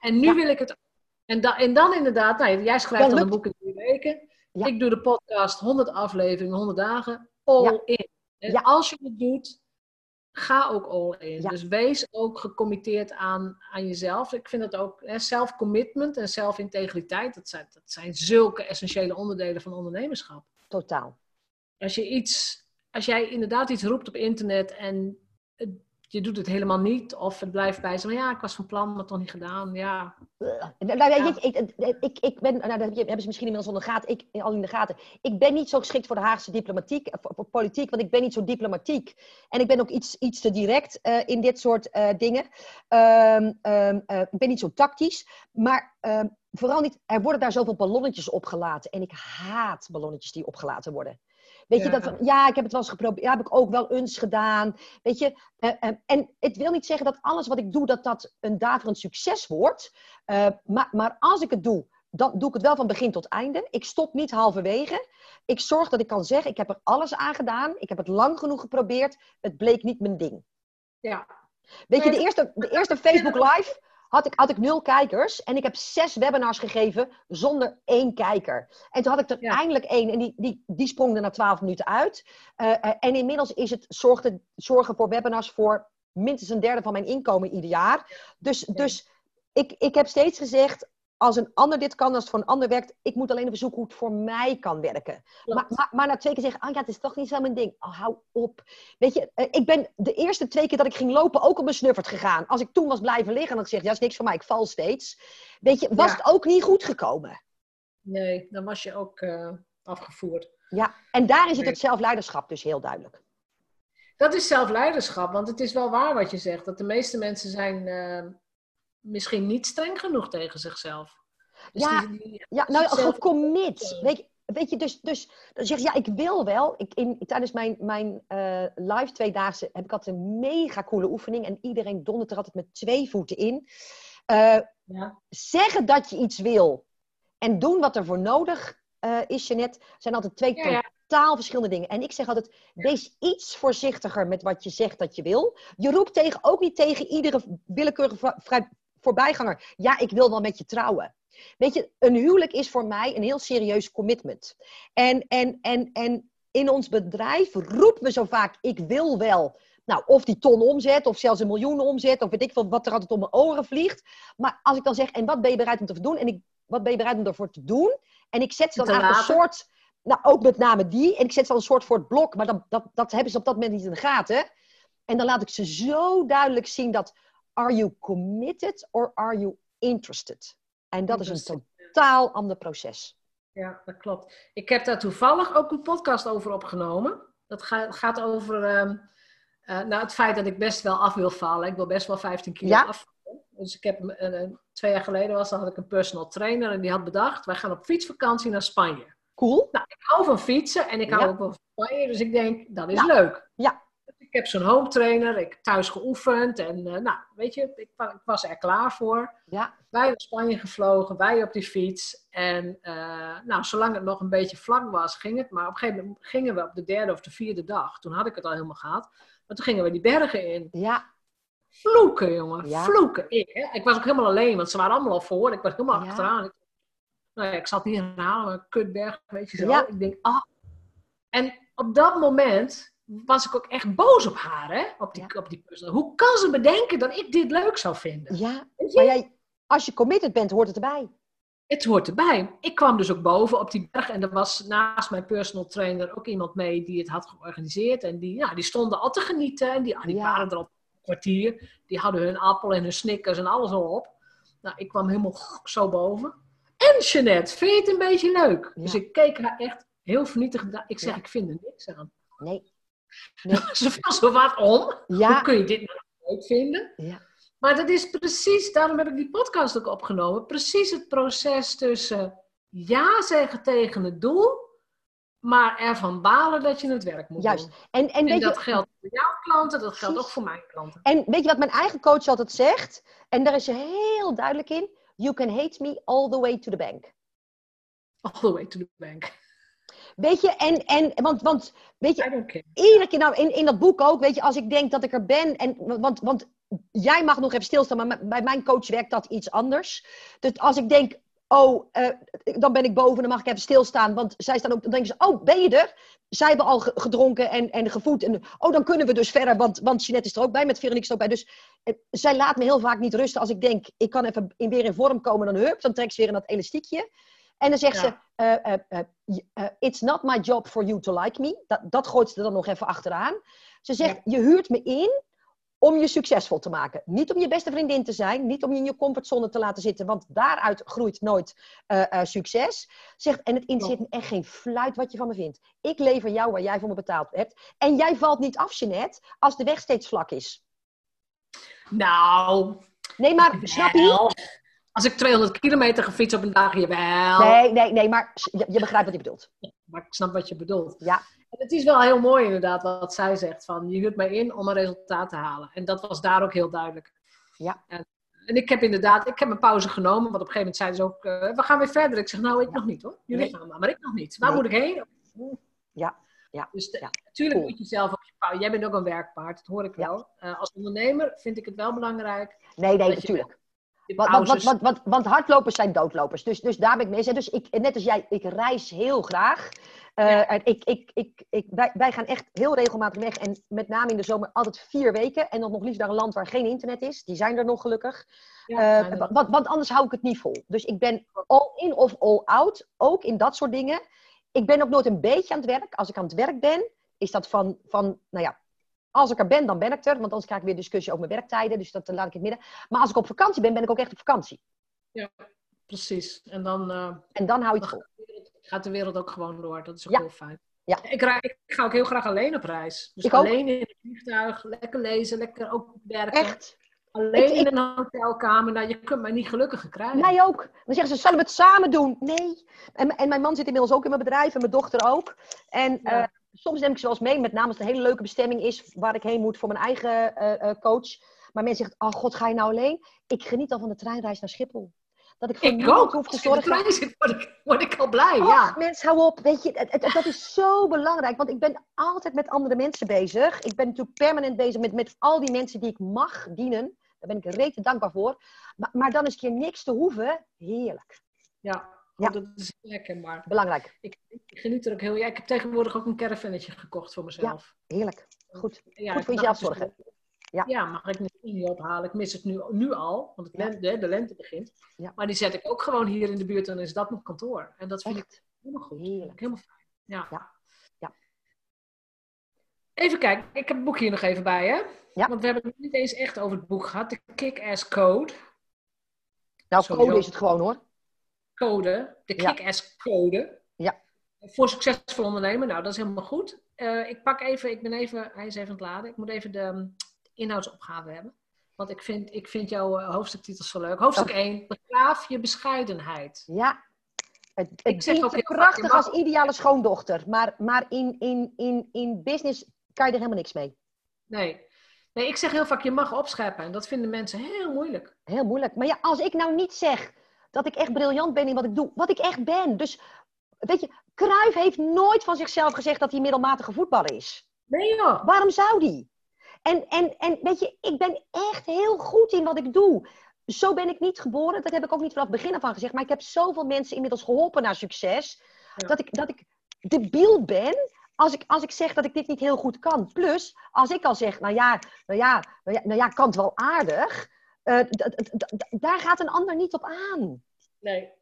En nu Ja. wil ik het en, da- en dan inderdaad, nou, jij schrijft Dan een boek in drie weken. Ja. Ik doe de podcast 100 afleveringen, 100 dagen. All in. En als je het doet, ga ook all in. Ja. Dus wees ook gecommitteerd aan, aan jezelf. Ik vind dat ook, hè, self-commitment en zelfintegriteit, dat zijn, dat zijn zulke essentiële onderdelen van ondernemerschap. totaal. Als je iets, als jij inderdaad iets roept op internet en je doet het helemaal niet. Of het blijft bij zo, ja, ik was van plan, maar toch niet gedaan. Ja. Nou, nou, ja. ik, ik, ik, ik, ben, nou, dat hebben ze misschien inmiddels al, de gaten, ik, al in de gaten. Ik ben niet zo geschikt voor de Haagse diplomatiek, voor, voor politiek, want ik ben niet zo diplomatiek. En ik ben ook iets, iets te direct uh, in dit soort uh, dingen. Um, um, uh, ik ben niet zo tactisch. Maar ehm, vooral niet, er worden daar zoveel ballonnetjes opgelaten. En ik haat ballonnetjes die opgelaten worden. Weet je, dat ja, ik heb het wel eens geprobeerd. Ja, heb ik ook wel eens gedaan. Weet je, uh, uh, en het wil niet zeggen dat alles wat ik doe, dat dat een daverend succes wordt. Uh, maar, maar als ik het doe, dan doe ik het wel van begin tot einde. Ik stop niet halverwege. Ik zorg dat ik kan zeggen, ik heb er alles aan gedaan. Ik heb het lang genoeg geprobeerd. Het bleek niet mijn ding. Ja. Weet je, de eerste, de eerste Facebook Live had ik, had ik nul kijkers. En ik heb zes webinars gegeven zonder één kijker. En toen had ik er ja. eindelijk één. En die, die, die sprong er na twaalf minuten uit. Uh, uh, en inmiddels is het zorgde, zorgen voor webinars voor minstens een derde van mijn inkomen ieder jaar. Dus, ja. dus ik, ik heb steeds gezegd, als een ander dit kan, als het voor een ander werkt, ik moet alleen even zoeken hoe het voor mij kan werken. Maar, maar, maar, na twee keer zeggen, ah ja, het is toch niet zo mijn ding. Oh, hou op. Weet je, ik ben de eerste twee keer dat ik ging lopen ook op mijn snuffert gegaan. Als ik toen was blijven liggen en had gezegd, ja, is niks voor mij, ik val steeds. Weet je, was ja. het ook niet goed gekomen. Nee, dan was je ook uh, afgevoerd. Ja, en daarin zit het zelfleiderschap dus heel duidelijk. Dat is zelfleiderschap, want het is wel waar wat je zegt. Dat de meeste mensen zijn... Uh misschien niet streng genoeg tegen zichzelf. Dus ja, die, die, ja nou, gecommit. Weet je, weet je, dus, dus dan zeg je, ja, ik wil wel. Ik, in, tijdens mijn, mijn uh, live tweedaagse heb ik altijd een mega coole oefening. En iedereen dondert er altijd met twee voeten in. Uh, ja. Zeggen dat je iets wil en doen wat er voor nodig uh, is, Jeanette, zijn altijd twee ja, ja. totaal verschillende dingen. En ik zeg altijd, wees iets voorzichtiger met wat je zegt dat je wil. Je roept tegen, ook niet tegen iedere willekeurige voorbijganger. Ja, ik wil wel met je trouwen. Weet je, een huwelijk is voor mij een heel serieus commitment. En, en, en, en in ons bedrijf roepen we zo vaak: ik wil wel. Nou, of die ton omzet, of zelfs een miljoen omzet, of weet ik veel wat er altijd om mijn oren vliegt. Maar als ik dan zeg: en wat ben je bereid om te doen? En ik, wat ben je bereid om ervoor te doen? En ik zet ze dan aan een soort. Nou, ook met name die. En ik zet ze dan een soort voor het blok, maar dat, dat, dat hebben ze op dat moment niet in de gaten. En dan laat ik ze zo duidelijk zien dat Are you committed or are you interested? En dat is een totaal ander proces. Ja, dat klopt. Ik heb daar toevallig ook een podcast over opgenomen. Dat gaat over uh, uh, nou, het feit dat ik best wel af wil vallen. Ik wil best wel 15 kilo ja. afvallen. Dus ik heb uh, twee jaar geleden was, dan had ik een personal trainer en die had bedacht: wij gaan op fietsvakantie naar Spanje. Cool. Nou, ik hou van fietsen en ik hou ja. ook van Spanje, dus ik denk dat is ja. leuk. Ja. Ik heb zo'n home trainer, ik thuis geoefend en uh, nou, weet je, ik, ik, was er klaar voor. Ja. Wij naar Spanje gevlogen, wij op die fiets. En uh, nou, zolang het nog een beetje vlak was, ging het. Maar op een gegeven moment gingen we op de derde of de vierde dag. Toen had ik het al helemaal gehad. Maar toen gingen we die bergen in. Ja. Vloeken, jongen. Ja. Vloeken. Ik, hè? ik was ook helemaal alleen, want ze waren allemaal al voor. Ik was helemaal ja. achteraan. Ik, nou ja, ik zat herhalen, maar een kutberg, weet je zo. Ja. Ik denk, ah. En op dat moment was ik ook echt boos op haar, hè? Op die, ja. op die puzzel. Hoe kan ze bedenken dat ik dit leuk zou vinden? Ja, maar jij, als je committed bent, hoort het erbij. Het hoort erbij. Ik kwam dus ook boven op die berg en er was naast mijn personal trainer ook iemand mee die het had georganiseerd. En die, ja, die stonden al te genieten en die, die ja. waren er al een kwartier. Die hadden hun appel en hun snickers en alles al op. Nou, ik kwam helemaal zo boven. En Jeanette, vind je het een beetje leuk? Ja. Dus ik keek haar echt heel vernietigend. Ik zeg, ik vind er niks aan. Nee. Nee. Ze viel zo wat om. Ja. Hoe kun je dit nou leuk vinden? Ja. Maar dat is precies, daarom heb ik die podcast ook opgenomen. Precies het proces tussen ja zeggen tegen het doel, maar ervan balen dat je het werk moet Juist. doen. En, en, en dat je, geldt voor jouw klanten, dat geldt ook voor mijn klanten. En weet je wat mijn eigen coach altijd zegt? En daar is ze heel duidelijk in. You can hate me all the way to the bank. All the way to the bank. Weet je, en, en want, want weet je, iedere keer, nou, in, in dat boek ook, weet je, als ik denk dat ik er ben, en, want, want jij mag nog even stilstaan, maar bij mijn coach werkt dat iets anders. Dus als ik denk, oh, uh, dan ben ik boven, dan mag ik even stilstaan, want zij staan ook, dan denken ze, oh, ben je er? Zij hebben al gedronken en, en gevoed. En, oh, dan kunnen we dus verder, want, want Jeanette is er ook bij, met Veronique is er ook bij. Dus uh, zij laat me heel vaak niet rusten als ik denk, ik kan even in, weer in vorm komen, dan hup, dan trekt ze weer in dat elastiekje. En dan zegt ja. ze, uh, uh, uh, it's not my job for you to like me. Dat, dat gooit ze er dan nog even achteraan. Ze zegt, ja. je huurt me in om je succesvol te maken. Niet om je beste vriendin te zijn, niet om je in je comfortzone te laten zitten, want daaruit groeit nooit uh, uh, succes. Zegt, en het interesseert me echt geen fluit wat je van me vindt. Ik lever jou waar jij voor me betaald hebt. En jij valt niet af, Jeanette, als de weg steeds vlak is. Nou. Nee, maar snap je? Als ik 200 kilometer ga fietsen op een dag, jawel. Nee, nee, nee, maar je, je begrijpt wat je bedoelt. Maar ik snap wat je bedoelt. Ja. En het is wel heel mooi inderdaad wat zij zegt. Van, je huurt mij in om een resultaat te halen. En dat was daar ook heel duidelijk. Ja. En, en ik heb inderdaad, ik heb een pauze genomen. Want op een gegeven moment zeiden ze ook, uh, we gaan weer verder. Ik zeg, nou, ik Ja. nog niet hoor. Jullie Nee. gaan maar, maar ik nog niet. Waar Nee. moet ik heen? Ja, ja, Dus de- ja. natuurlijk Cool. moet je zelf op je pauze. Jij bent ook een werkpaard, dat hoor ik Ja. wel. Eh, als ondernemer vind ik het wel belangrijk. Nee, nee, natuurlijk. Want, hardlopers zijn doodlopers. Dus, dus daar ben ik mee. eens. Dus ik, net als jij, ik reis heel graag. Eh, Ja. en ik, ik, ik, ik, wij, wij gaan echt heel regelmatig weg. En met name in de zomer altijd vier weken. En dan nog liefst naar een land waar geen internet is. Die zijn er nog gelukkig. Ja, Eh, wa- want, want anders hou ik het niet vol. Dus ik ben all in of all out. Ook in dat soort dingen. Ik ben ook nooit een beetje aan het werk. Als ik aan het werk ben, is dat van, van nou ja, als ik er ben, dan ben ik er. Want anders krijg ik weer discussie over mijn werktijden. Dus dat laat ik in het midden. Maar als ik op vakantie ben, ben ik ook echt op vakantie. Precies. En dan, eh, En dan hou je het vol. gaat, de wereld, ook gewoon door. Dat is ook Ja. heel fijn. Ja. Ik, ra- ik ga ook heel graag alleen op reis. Dus Ik ook. alleen in het vliegtuig, lekker lezen, lekker ook werken. Echt. Alleen Ik- in een hotelkamer. Nou, je kunt mij niet gelukkiger krijgen. Mij ook. Dan zeggen ze, zullen we het samen doen? Nee. En, en mijn man zit inmiddels ook in mijn bedrijf en mijn dochter ook. En Ja. eh, soms neem ik ze wel eens mee, met name als het een hele leuke bestemming is waar ik heen moet voor mijn eigen eh, eh, coach. Maar mensen zeggen, oh god, ga je nou alleen? Ik geniet al van de treinreis naar Schiphol. Dat ik voor Ik niemand ook. hoef te Als ik in de zorgen. trein zit, word ik, word ik al blij. Och, ja. mensen, hou op. Weet je, het, het- dat is zo belangrijk. Want ik ben altijd met andere mensen bezig. Ik ben natuurlijk permanent bezig met, met al die mensen die ik mag dienen. Daar ben ik rete dankbaar voor. Maar, maar dan is keer niks te hoeven. Heerlijk. Ja. Ja. Dat is lekker. Maar Belangrijk. ik, ik geniet er ook heel... Ja, ik heb tegenwoordig ook een caravannetje gekocht voor mezelf. Heerlijk. Goed. Ja, Goed voor jezelf het zorgen. dus- Ja. Ja, mag ik niet ophalen. Ik mis het nu, nu al, want het Ja. de lente begint. Ja. Maar die zet ik ook gewoon hier in de buurt en dan is dat mijn kantoor. En dat vind ik helemaal goed. Heerlijk. Helemaal fijn. Ja. Ja. Ja. Even kijken, ik heb het boek hier nog even bij, hè? Ja. Want we hebben het niet eens echt over het boek gehad. De Kick-Ass Code. Nou, Sowieso. code is het gewoon hoor. Code. De. Kick-Ass Code. Ja. Voor succesvol ondernemen. Nou, dat is helemaal goed. Eh, ik pak even, ik ben even, hij is even aan het laden. Ik moet even de um, inhoudsopgave hebben. Want ik vind, ik vind jouw uh, hoofdstuktitel zo leuk. Hoofdstuk 1. Begraaf je bescheidenheid. Ja. Het, Ik zeg ook heel prachtig als ideale schoondochter. Maar, maar in, in, in, in business kan je er helemaal niks mee. Nee. Nee, ik zeg heel vaak, je mag opscheppen. En dat vinden mensen heel moeilijk. Heel moeilijk. Maar ja, als ik nou niet zeg dat ik echt briljant ben in wat ik doe. Wat ik echt ben. Dus, weet je, Cruijff heeft nooit van zichzelf gezegd dat hij middelmatige voetballer is. Nee joh. Waarom zou die? En, en, en weet je, ik ben echt heel goed in wat ik doe. Zo ben ik niet geboren. Dat heb ik ook niet vanaf het begin af aan gezegd. Maar ik heb zoveel mensen inmiddels geholpen naar succes. Ja. Dat, ik, dat ik debiel ben als ik, als ik zeg dat ik dit niet heel goed kan. Plus, als ik al zeg, nou ja, nou ja, nou ja, nou ja kan het wel aardig. Eh, daar gaat een ander niet op aan. Nee.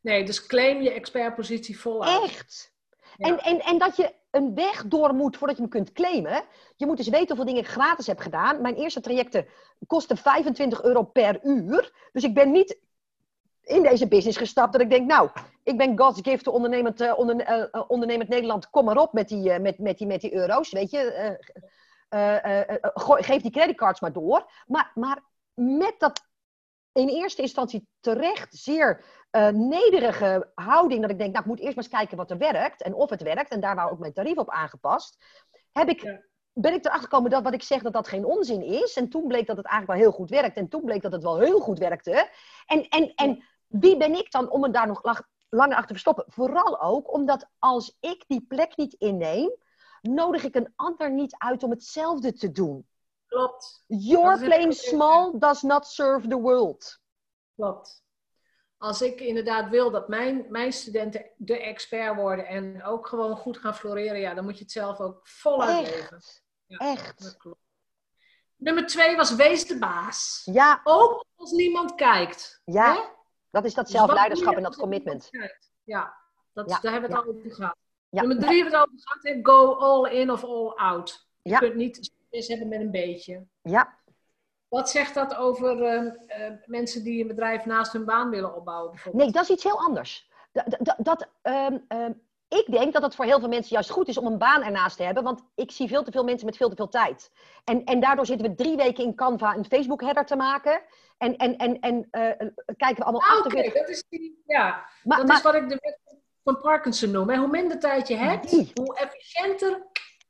Nee, dus claim je expertpositie voluit. Echt. Ja. En, en, en dat je een weg door moet voordat je hem kunt claimen. Je moet dus weten hoeveel dingen ik gratis heb gedaan. Mijn eerste trajecten kosten 25 euro per uur. Dus ik ben niet in deze business gestapt dat ik denk, nou, ik ben God's gift to ondernemend, eh, eh, ondernemend Nederland. Kom maar op met die, met, met die, met die euro's, weet je. Geef die creditcards maar door. Maar, maar met dat in eerste instantie terecht zeer eh, nederige houding. Dat ik denk, nou, ik moet eerst maar eens kijken wat er werkt. En of het werkt. En daar waren ook mijn tarief op aangepast. Heb ik, Ja. Ben ik erachter gekomen dat wat ik zeg, dat dat geen onzin is. En toen bleek dat het eigenlijk wel heel goed werkt. En toen bleek dat het wel heel goed werkte. En, en, en wie ben ik dan om me daar nog langer achter te verstoppen? Vooral ook omdat als ik die plek niet inneem, nodig ik een ander niet uit om hetzelfde te doen. Klopt. Your echt- small does not serve the world. Klopt. Als ik inderdaad wil dat mijn, mijn studenten de expert worden en ook gewoon goed gaan floreren, ja, dan moet je het zelf ook voluit leven. Echt. Ja. Echt. Dat klopt. Nummer twee was wees de baas. Ja, Ook als niemand kijkt. Ja, Hè? dat is dat Dus zelfleiderschap en dat commitment. Ja, dat, Ja, daar hebben we het ja. al over gehad. Nummer drie hebben we het over gehad. hè, Go all in of all out. Je kunt niet is hebben met een beetje. Ja. Wat zegt dat over ehm, eh, mensen die een bedrijf naast hun baan willen opbouwen? Bijvoorbeeld? Nee, dat is iets heel anders. Dat, dat, dat, ehm, ehm, ik denk dat het voor heel veel mensen juist goed is om een baan ernaast te hebben. Want ik zie veel te veel mensen met veel te veel tijd. En, en daardoor zitten we drie weken in Canva een Facebook-header te maken. En, en, en, en eh, kijken we allemaal Ah. Oké, dat is die, ja. Maar- dat maar- is wat ik de wet van Parkinson noem. Hè. Hoe minder tijd je hebt, Die. hoe efficiënter.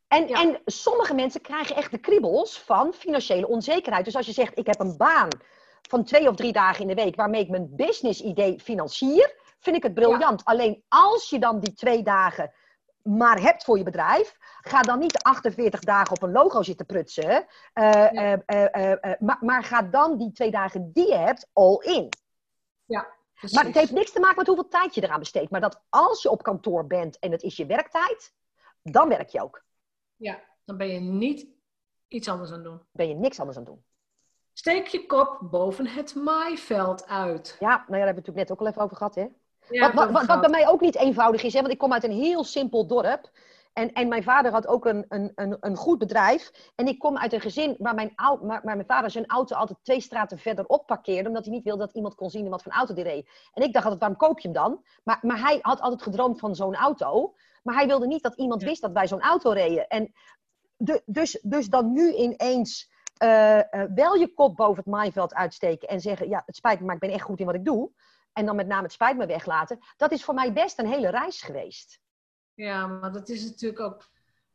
En, Ja. en sommige mensen krijgen echt de kriebels van financiële onzekerheid. Dus als je zegt, ik heb een baan van twee of drie dagen in de week waarmee ik mijn business idee financier, vind ik het briljant. Alleen als je dan die twee dagen maar hebt voor je bedrijf, ga dan niet 48 dagen op een logo zitten prutsen. eh, Ja. eh, eh, maar, maar ga dan die twee dagen die je hebt all in. Precies. Maar het heeft niks te maken met hoeveel tijd je eraan besteedt. Maar dat als je op kantoor bent en het is je werktijd, dan werk je ook. Ja, dan ben je niet iets anders aan het doen. Ben je niks anders aan het doen. Steek je kop boven het maaiveld uit. Ja, nou ja, daar hebben we het natuurlijk net ook al even over gehad. Hè? Ja, wat, wat, wat, bij mij ook niet eenvoudig is, hè? want ik kom uit een heel simpel dorp. En, en mijn vader had ook een, een, een, een goed bedrijf. En ik kom uit een gezin waar mijn, au, waar, waar mijn vader zijn auto altijd twee straten verderop parkeerde. Omdat hij niet wilde dat iemand kon zien wat voor auto die reed. En ik dacht altijd, waarom koop je hem dan? Maar, maar hij had altijd gedroomd van zo'n auto. Maar hij wilde niet dat iemand wist dat wij zo'n auto reden. En de, dus, dus dan nu ineens eh, eh, wel je kop boven het maaiveld uitsteken. En zeggen, ja, het spijt me, maar ik ben echt goed in wat ik doe. En dan met name het spijt me weglaten. Dat is voor mij best een hele reis geweest. Ja, maar dat is natuurlijk ook.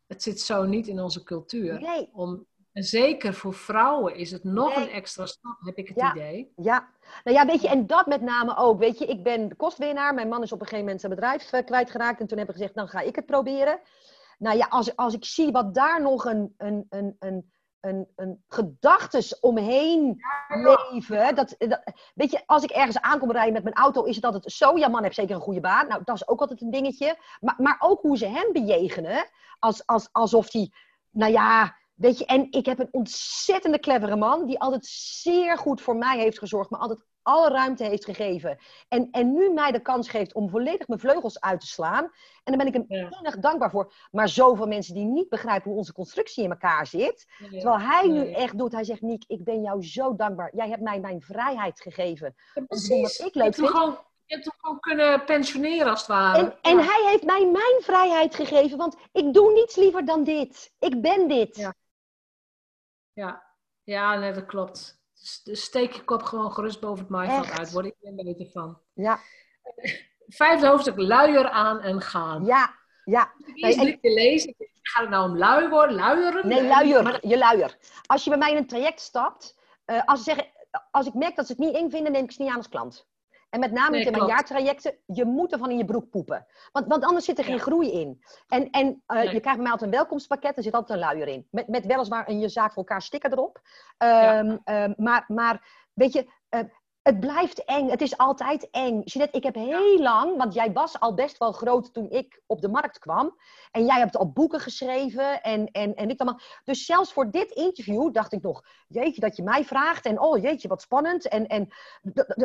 Het zit zo niet in onze cultuur. Nee, Om, en zeker voor vrouwen is het nog Nee. een extra stap, heb ik het Ja. idee. ja. Nou ja, weet je, en dat met name ook. Weet je, ik ben kostwinnaar. Mijn man is op een gegeven moment zijn bedrijf eh, kwijtgeraakt. En toen heb ik gezegd, dan ga ik het proberen. Nou ja, als, als ik zie wat daar nog een, een, een, een, een, een gedachtes omheen leven. Dat, dat, weet je, als ik ergens aankom rijden met mijn auto, is het altijd zo. Ja, man heeft zeker een goede baan. Nou, dat is ook altijd een dingetje. Maar, maar ook hoe ze hem bejegenen. Als, als, alsof hij, nou ja, weet je. En ik heb een ontzettende clevere man. Die altijd zeer goed voor mij heeft gezorgd. Maar altijd alle ruimte heeft gegeven. En, en nu mij de kans geeft om volledig mijn vleugels uit te slaan. En daar ben ik hem Ja. enig dankbaar voor. Maar zoveel mensen die niet begrijpen hoe onze constructie in elkaar zit. Terwijl hij nu echt doet, hij zegt, Niek, ik ben jou zo dankbaar. Jij hebt mij mijn vrijheid gegeven. Wat precies. ik Je leuk vind. gewoon, je hebt hem gewoon kunnen pensioneren als het ware. En, en hij heeft mij mijn vrijheid gegeven, want ik doe niets liever dan dit. Ik ben dit. Ja. Ja, nee, dat klopt. Dus, dus steek je kop gewoon gerust boven het maaiveld uit. Word ik er beter van. Ja, Vijfde hoofdstuk, luier aan en gaan. ja, ja. Eerst drie keer lezen. Gaat het nou om lui worden, luieren? Nee, luier. maar- Je luier. Als je bij mij in een traject stapt, eh, als, ze zeggen, als ik merk dat ze het niet eng vinden, neem ik ze niet aan als klant. En met name Nee, in mijn jaartrajecten, je moet ervan in je broek poepen. Want, want anders zit er geen Ja. groei in. En, en eh, Nee. je krijgt bij mij altijd een welkomstpakket, er zit altijd een luier in. Met, met weliswaar een je zaak voor elkaar sticker erop. Ja. Ehm, ehm, maar, maar weet je, eh, het blijft eng. Het is altijd eng. Jeanette, ik heb heel lang, want jij was al best wel groot toen ik op de markt kwam. En jij hebt al boeken geschreven en, en, en ik allemaal. Dus zelfs voor dit interview dacht ik nog, jeetje, dat je mij vraagt. En oh jeetje, wat spannend. En, en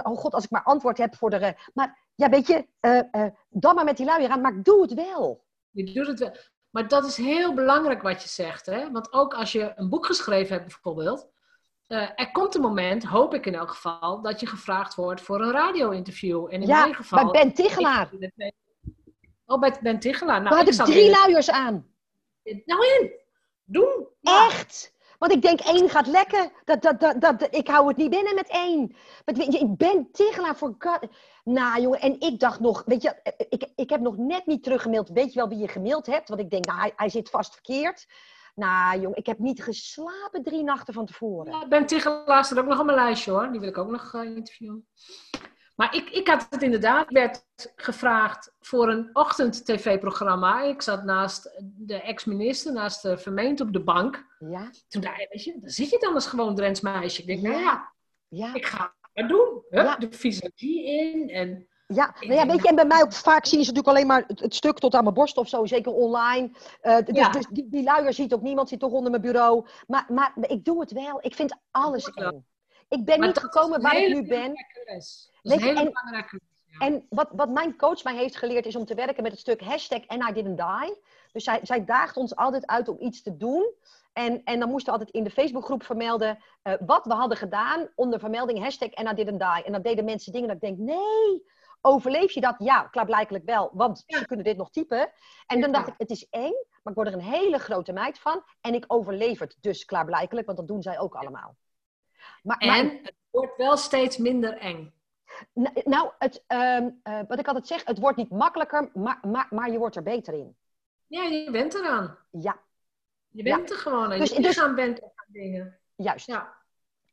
oh god, als ik maar antwoord heb voor de... Maar ja, weet je, eh, eh, dan maar met die luier aan, maar doe het wel. Je doet het wel. Maar dat is heel belangrijk wat je zegt. Hè? Want ook als je een boek geschreven hebt bijvoorbeeld. Eh, er komt een moment, hoop ik in elk geval, dat je gevraagd wordt voor een radio-interview. En in ja, mijn geval... bij Ben Tichelaar. Oh, bij Ben Tichelaar. Nou, had ik drie in luiers aan. Nou in! Doen! Ja. Echt. Want ik denk, één gaat lekker. Dat, dat, dat, dat, ik hou het niet binnen met één. Je, ik ben Tigelaar voor God. Nou, jongen, en ik dacht nog, weet je, eh, ik, ik heb nog net niet teruggemaild. Weet je wel wie je gemaild hebt? Want ik denk, nou, hij, hij zit vast verkeerd. Nou, jongen, ik heb niet geslapen drie nachten van tevoren. Ja, Ben staat ook nog op mijn lijstje hoor. Die wil ik ook nog eh, interviewen. Maar ik, ik had het inderdaad, ik werd gevraagd voor een ochtend-tv-programma. Ik zat naast de ex-minister, naast de vermeent op de bank. Ja, Toen dacht weet je, dan zit je dan als gewoon Drents meisje. Ik denk, nou ja, ja, ik ga het doen. Hup, Ja. De visagie in en... ja. Nou ja, weet je, en bij mij ook vaak zien ze natuurlijk alleen maar het, het stuk tot aan mijn borst of zo, zeker online. Eh, dus Ja. dus die, die luier ziet ook niemand, zit toch onder mijn bureau. Maar, maar ik doe het wel. Ik vind alles eng. Ik ben Maar niet gekomen waar ik nu ben. Dat is een hele en- belangrijke les. En wat, wat mijn coach mij heeft geleerd is om te werken met het stuk hashtag and I didn't die. Dus zij, zij daagt ons altijd uit om iets te doen. En, en dan moesten we altijd in de Facebookgroep vermelden uh, wat we hadden gedaan onder vermelding hashtag and I didn't die. En dan deden mensen dingen dat ik denk, nee, overleef je dat? Ja, klaarblijkelijk wel, want ze kunnen dit nog typen. En dan dacht ik, het is eng, maar ik word er een hele grote meid van. En ik overleef het dus klaarblijkelijk, want dat doen zij ook allemaal. Maar, en het wordt wel steeds minder eng. Nou, het, uh, uh, wat ik altijd zeg, het wordt niet makkelijker, maar, maar, maar je wordt er beter in. Ja, je bent eraan. Ja. Je bent er gewoon en dus, je dus, bent aan dingen. Juist. Ja.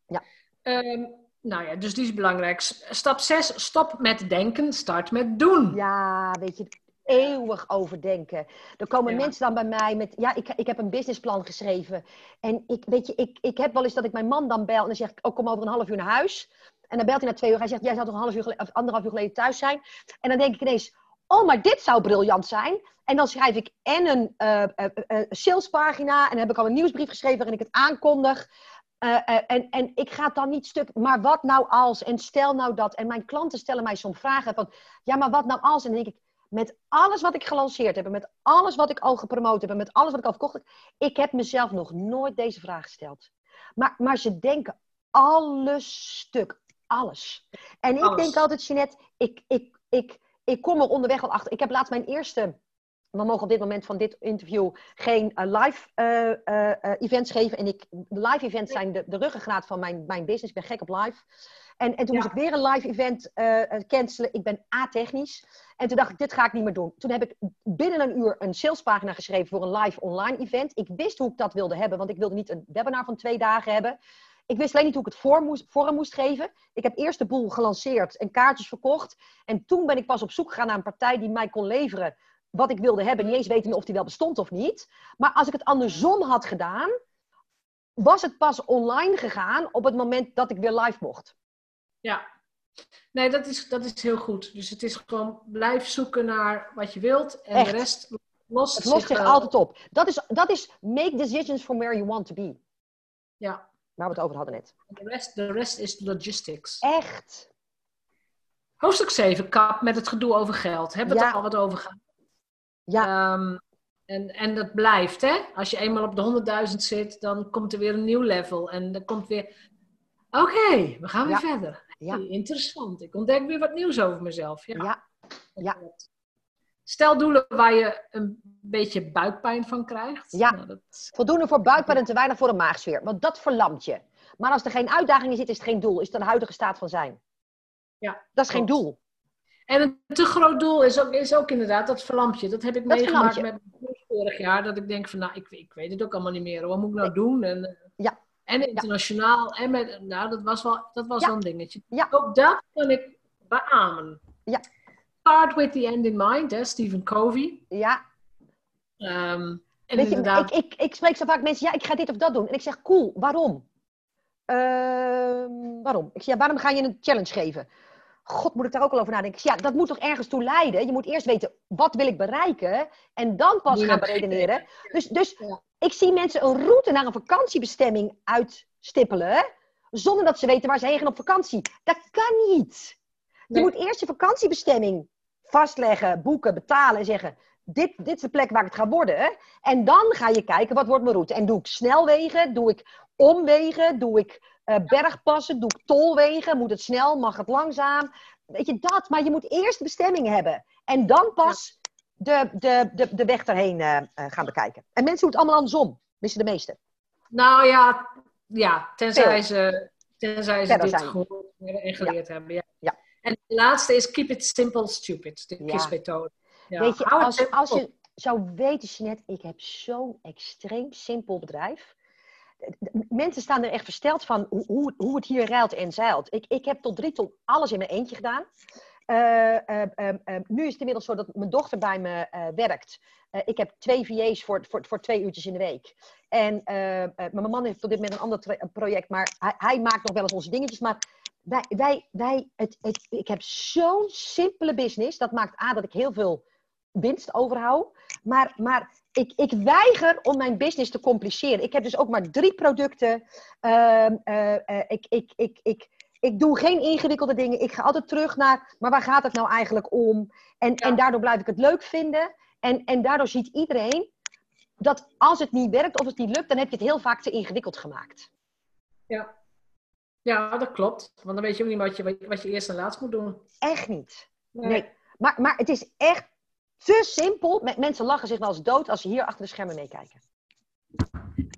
ja. Um, nou ja, dus die is belangrijk. Stap 6, stop met denken, start met doen. Ja, weet je, eeuwig overdenken. Er komen mensen dan bij mij met, ja, ik, ik heb een businessplan geschreven. En ik, weet je, ik, ik heb wel eens dat ik mijn man dan bel en dan zeg ik, oh, kom over een half uur naar huis. En dan belt hij na twee uur. Hij zegt, jij zou toch een half uur of anderhalf uur geleden thuis zijn? En dan denk ik ineens, oh, maar dit zou briljant zijn. En dan schrijf ik en een uh, uh, salespagina. En dan heb ik al een nieuwsbrief geschreven waarin ik het aankondig. En, en ik ga het dan niet stuk, maar wat nou als? En stel nou dat. En mijn klanten stellen mij soms vragen van, ja, maar wat nou als? En dan denk ik, met alles wat ik gelanceerd heb, met alles wat ik al gepromoot heb, met alles wat ik al verkocht heb, ik heb mezelf nog nooit deze vraag gesteld. Maar, maar ze denken alles stuk, alles. En ik denk altijd, Jeanette, ik, ik, ik, ik kom er onderweg al achter. Ik heb laatst mijn eerste we mogen op dit moment van dit interview geen uh, live uh, events geven. En ik, live events zijn de, de ruggengraat van mijn, mijn business. Ik ben gek op live. En, en toen moest ik weer een live event cancelen. Ik ben a-technisch. En toen dacht ik, dit ga ik niet meer doen. Toen heb ik binnen een uur een salespagina geschreven voor een live online event. Ik wist hoe ik dat wilde hebben, want ik wilde niet een webinar van twee dagen hebben. Ik wist alleen niet hoe ik het voor moest, vorm moest geven. Ik heb eerst de boel gelanceerd en kaartjes verkocht. En toen ben ik pas op zoek gegaan naar een partij die mij kon leveren wat ik wilde hebben. Niet eens weten of die wel bestond of niet. Maar als ik het andersom had gedaan, was het pas online gegaan op het moment dat ik weer live mocht. Ja, nee, dat is, dat is heel goed. Dus het is gewoon blijf zoeken naar wat je wilt en de rest lost, het lost zich, zich altijd op. Dat is, dat is make decisions from where you want to be. Ja, Waar we het over hadden net. De rest, de rest is logistics. Echt. Hoofdstuk 7, kap met het gedoe over geld. Hebben we het er al wat over gehad? Ja. Um, en, en dat blijft, hè? Als je eenmaal op de 100.000 zit, dan komt er weer een nieuw level. En dan komt weer... Oké, we gaan weer verder. Ja. Interessant. Ik ontdek weer wat nieuws over mezelf. Ja. ja. ja. Stel doelen waar je een beetje buikpijn van krijgt. Ja, nou, dat... voldoende voor buikpijn en te weinig voor een maagsfeer. Want dat verlamt je. Maar als er geen uitdaging in zit, is het geen doel. Is het een huidige staat van zijn. Ja, dat is geen doel. En een te groot doel is ook, is ook inderdaad dat verlampje. Dat heb ik meegemaakt met vorig jaar. Dat ik denk van, nou, ik, ik weet het ook allemaal niet meer. Wat moet ik nou doen? En, eh, ja. en internationaal. En met, nou, dat was wel, dat was ja. wel een dingetje. Ook dat kan ik beamen. Ja. Start with the end in mind, hè, Stephen Covey. Ja. Um, en Weet je, ik, ik, ik spreek zo vaak mensen, ja, ik ga dit of dat doen. En ik zeg, cool, waarom? Uh, waarom? Ik zeg, ja, waarom ga je een challenge geven? God, moet ik daar ook al over nadenken? Ja, dat moet toch ergens toe leiden? Je moet eerst weten, wat wil ik bereiken? En dan pas gaan beredeneren. Dus, dus ik zie mensen een route naar een vakantiebestemming uitstippelen... zonder dat ze weten waar ze heen gaan op vakantie. Dat kan niet. Je moet eerst je vakantiebestemming vastleggen, boeken, betalen en zeggen... Dit, dit is de plek waar ik het ga worden. En dan ga je kijken, wat wordt mijn route? En doe ik snelwegen? Doe ik omwegen? Doe ik uh, bergpassen? Doe ik tolwegen? Moet het snel? Mag het langzaam? Weet je, dat. Maar je moet eerst de bestemming hebben. En dan pas de, de, de, de weg erheen uh, gaan bekijken. En mensen doen het allemaal andersom. Missen de meeste. Nou ja, ja tenzij ze, tenzij ze dit gehoord en geleerd hebben. Ja. ja. En de laatste is keep it simple, stupid. De KISS-methode. Ja. Weet je, als, als je zou weten, Jeanette, ik heb zo'n extreem simpel bedrijf. Mensen staan er echt versteld van hoe, hoe het hier ruilt en zeilt. Ik, ik heb tot drie ton alles in mijn eentje gedaan. Uh, uh, uh, nu is het inmiddels zo dat mijn dochter bij me werkt. ik heb twee VA's voor, voor, voor twee uurtjes in de week. En mijn man heeft op dit moment een ander project, maar hij, hij, maakt nog wel eens onze dingetjes. Maar wij, wij, wij, het, ik heb zo'n simpele business. Dat maakt A dat ik heel veel winst overhoud. Maar, maar ik, ik weiger om mijn business te compliceren. Ik heb dus ook maar drie producten. Uh, uh, ik, ik, ik, ik, ik doe geen ingewikkelde dingen. Ik ga altijd terug naar, maar waar gaat het nou eigenlijk om? En, en daardoor blijf ik het leuk vinden. En, en daardoor ziet iedereen dat als het niet werkt of het niet lukt, dan heb je het heel vaak te ingewikkeld gemaakt. Ja, ja dat klopt. Want dan weet je ook niet wat je, wat je eerst en laatst moet doen. Echt niet. Nee. Maar, maar het is echt te simpel. Mensen lachen zich wel eens dood als ze hier achter de schermen meekijken.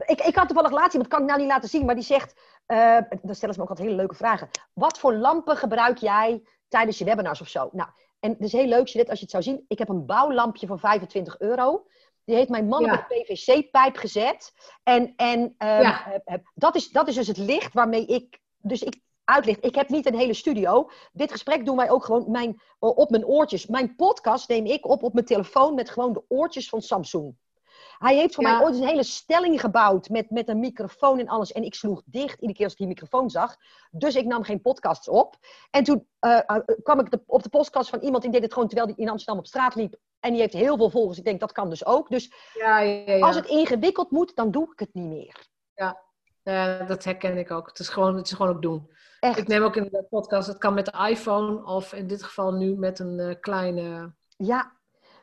Ik, ik had toevallig laatst iemand, kan ik nou niet laten zien, maar die zegt, uh, dan stellen ze me ook altijd hele leuke vragen. Wat voor lampen gebruik jij tijdens je webinars of zo? Nou, en het is heel leuk dit, als je het zou zien. Ik heb een bouwlampje van 25 euro. Die heeft mijn man op een PVC-pijp gezet. En, en ehm, dat, is, dat is dus het licht waarmee ik. Dus ik uitlicht. Ik heb niet een hele studio. Dit gesprek doen wij ook gewoon mijn, op mijn oortjes. Mijn podcast neem ik op op mijn telefoon met gewoon de oortjes van Samsung. Hij heeft voor mij ooit een hele stelling gebouwd met, met een microfoon en alles. En ik sloeg dicht iedere keer als ik die microfoon zag. Dus ik nam geen podcasts op. En toen uh, kwam ik op de podcast van iemand die deed het gewoon terwijl hij in Amsterdam op straat liep. En die heeft heel veel volgers. Ik denk, dat kan dus ook. Dus ja, ja, als het ingewikkeld moet, dan doe ik het niet meer. Ja, dat herken ik ook. Het is gewoon, het is gewoon ook doen. Echt? Ik neem ook in de podcast, het kan met de iPhone of in dit geval nu met een uh, kleine ja.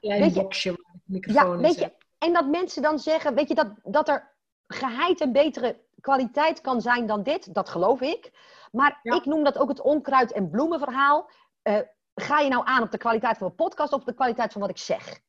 klein boxje waar de microfoon ja, weet je, En dat mensen dan zeggen, weet je, dat, dat er geheid een betere kwaliteit kan zijn dan dit, dat geloof ik. Maar ik noem dat ook het onkruid- en bloemenverhaal. Uh, ga je nou aan op de kwaliteit van een podcast of op de kwaliteit van wat ik zeg?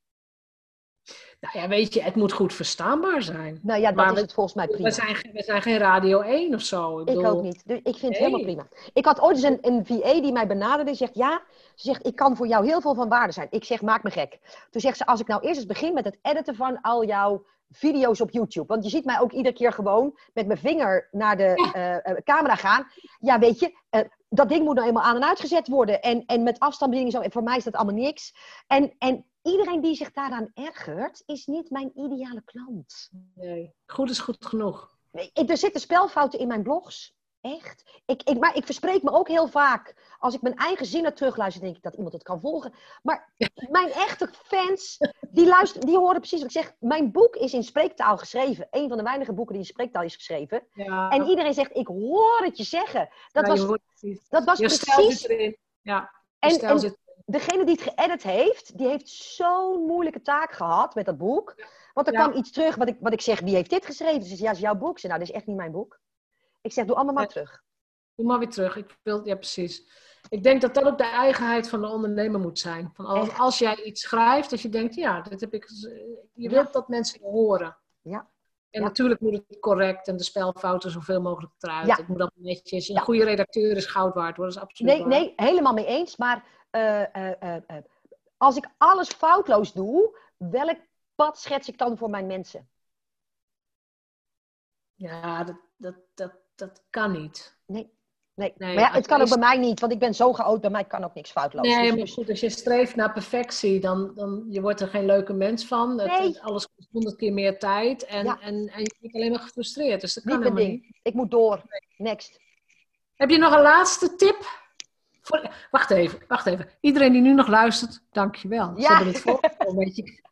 Nou ja, weet je, het moet goed verstaanbaar zijn. Nou ja, dat is het volgens mij prima. We zijn, we zijn geen Radio 1 of zo. Ik, ik ook niet. Dus ik vind het helemaal prima. Ik had ooit eens een, een VA die mij benaderde. Die zegt, ja, ze zegt, ik kan voor jou heel veel van waarde zijn. Ik zeg, maak me gek. Toen zegt ze, als ik nou eerst eens begin met het editen van al jouw video's op YouTube. Want je ziet mij ook iedere keer gewoon met mijn vinger naar de uh, camera gaan. Ja, weet je, uh, dat ding moet nou eenmaal aan en uitgezet worden. En, en met afstandsbediening zo. En voor mij is dat allemaal niks. En, en iedereen die zich daaraan ergert, is niet mijn ideale klant. Nee, goed is goed genoeg. Er zitten spelfouten in mijn blogs. Echt. Ik, ik, maar ik verspreek me ook heel vaak. Als ik mijn eigen zinnen terugluister, denk ik dat iemand het kan volgen. Maar mijn echte fans, die, luisteren, die horen precies wat ik zeg. Mijn boek is in spreektaal geschreven. Een van de weinige boeken die in spreektaal is geschreven. Ja. En iedereen zegt, ik hoor het je zeggen. Dat was, dat was je precies... erin. Ja, en, en degene die het geëdit heeft, die heeft zo'n moeilijke taak gehad met dat boek. Want er kwam iets terug wat ik, wat ik zeg, wie heeft dit geschreven? Ze zei, ja, is jouw boek. Ze nou, dit is echt niet mijn boek. Ik zeg, doe allemaal maar terug. Doe maar weer terug. Ik wil, ja, precies. Ik denk dat dat ook de eigenheid van de ondernemer moet zijn. Van als, als jij iets schrijft, dat je denkt, ja, dit heb ik. Je wilt dat mensen horen. Ja. En natuurlijk moet het correct en de spelfouten zoveel mogelijk eruit. Ja. Het moet dat netjes. Een goede redacteur is goud waard, hoor. Dat is absoluut Nee, nee, helemaal mee eens. Maar als ik alles foutloos doe, welk pad schets ik dan voor mijn mensen? Ja, dat, dat, dat, dat kan niet. Nee. Nee. nee, maar ja, het kan ook bij mij niet, want ik ben zo geoud, bij mij kan ook niks foutloos. Nee, dus maar goed, als je streeft naar perfectie, dan, dan je wordt er geen leuke mens van. Nee. alles kost honderd keer meer tijd en, en, en je bent alleen maar gefrustreerd. Dus dat kan niet helemaal niet. Ik moet door. Next. Heb je nog een laatste tip? Voor... Wacht even, wacht even. Iedereen die nu nog luistert, dankjewel. Ja. Ze hebben het voor een beetje...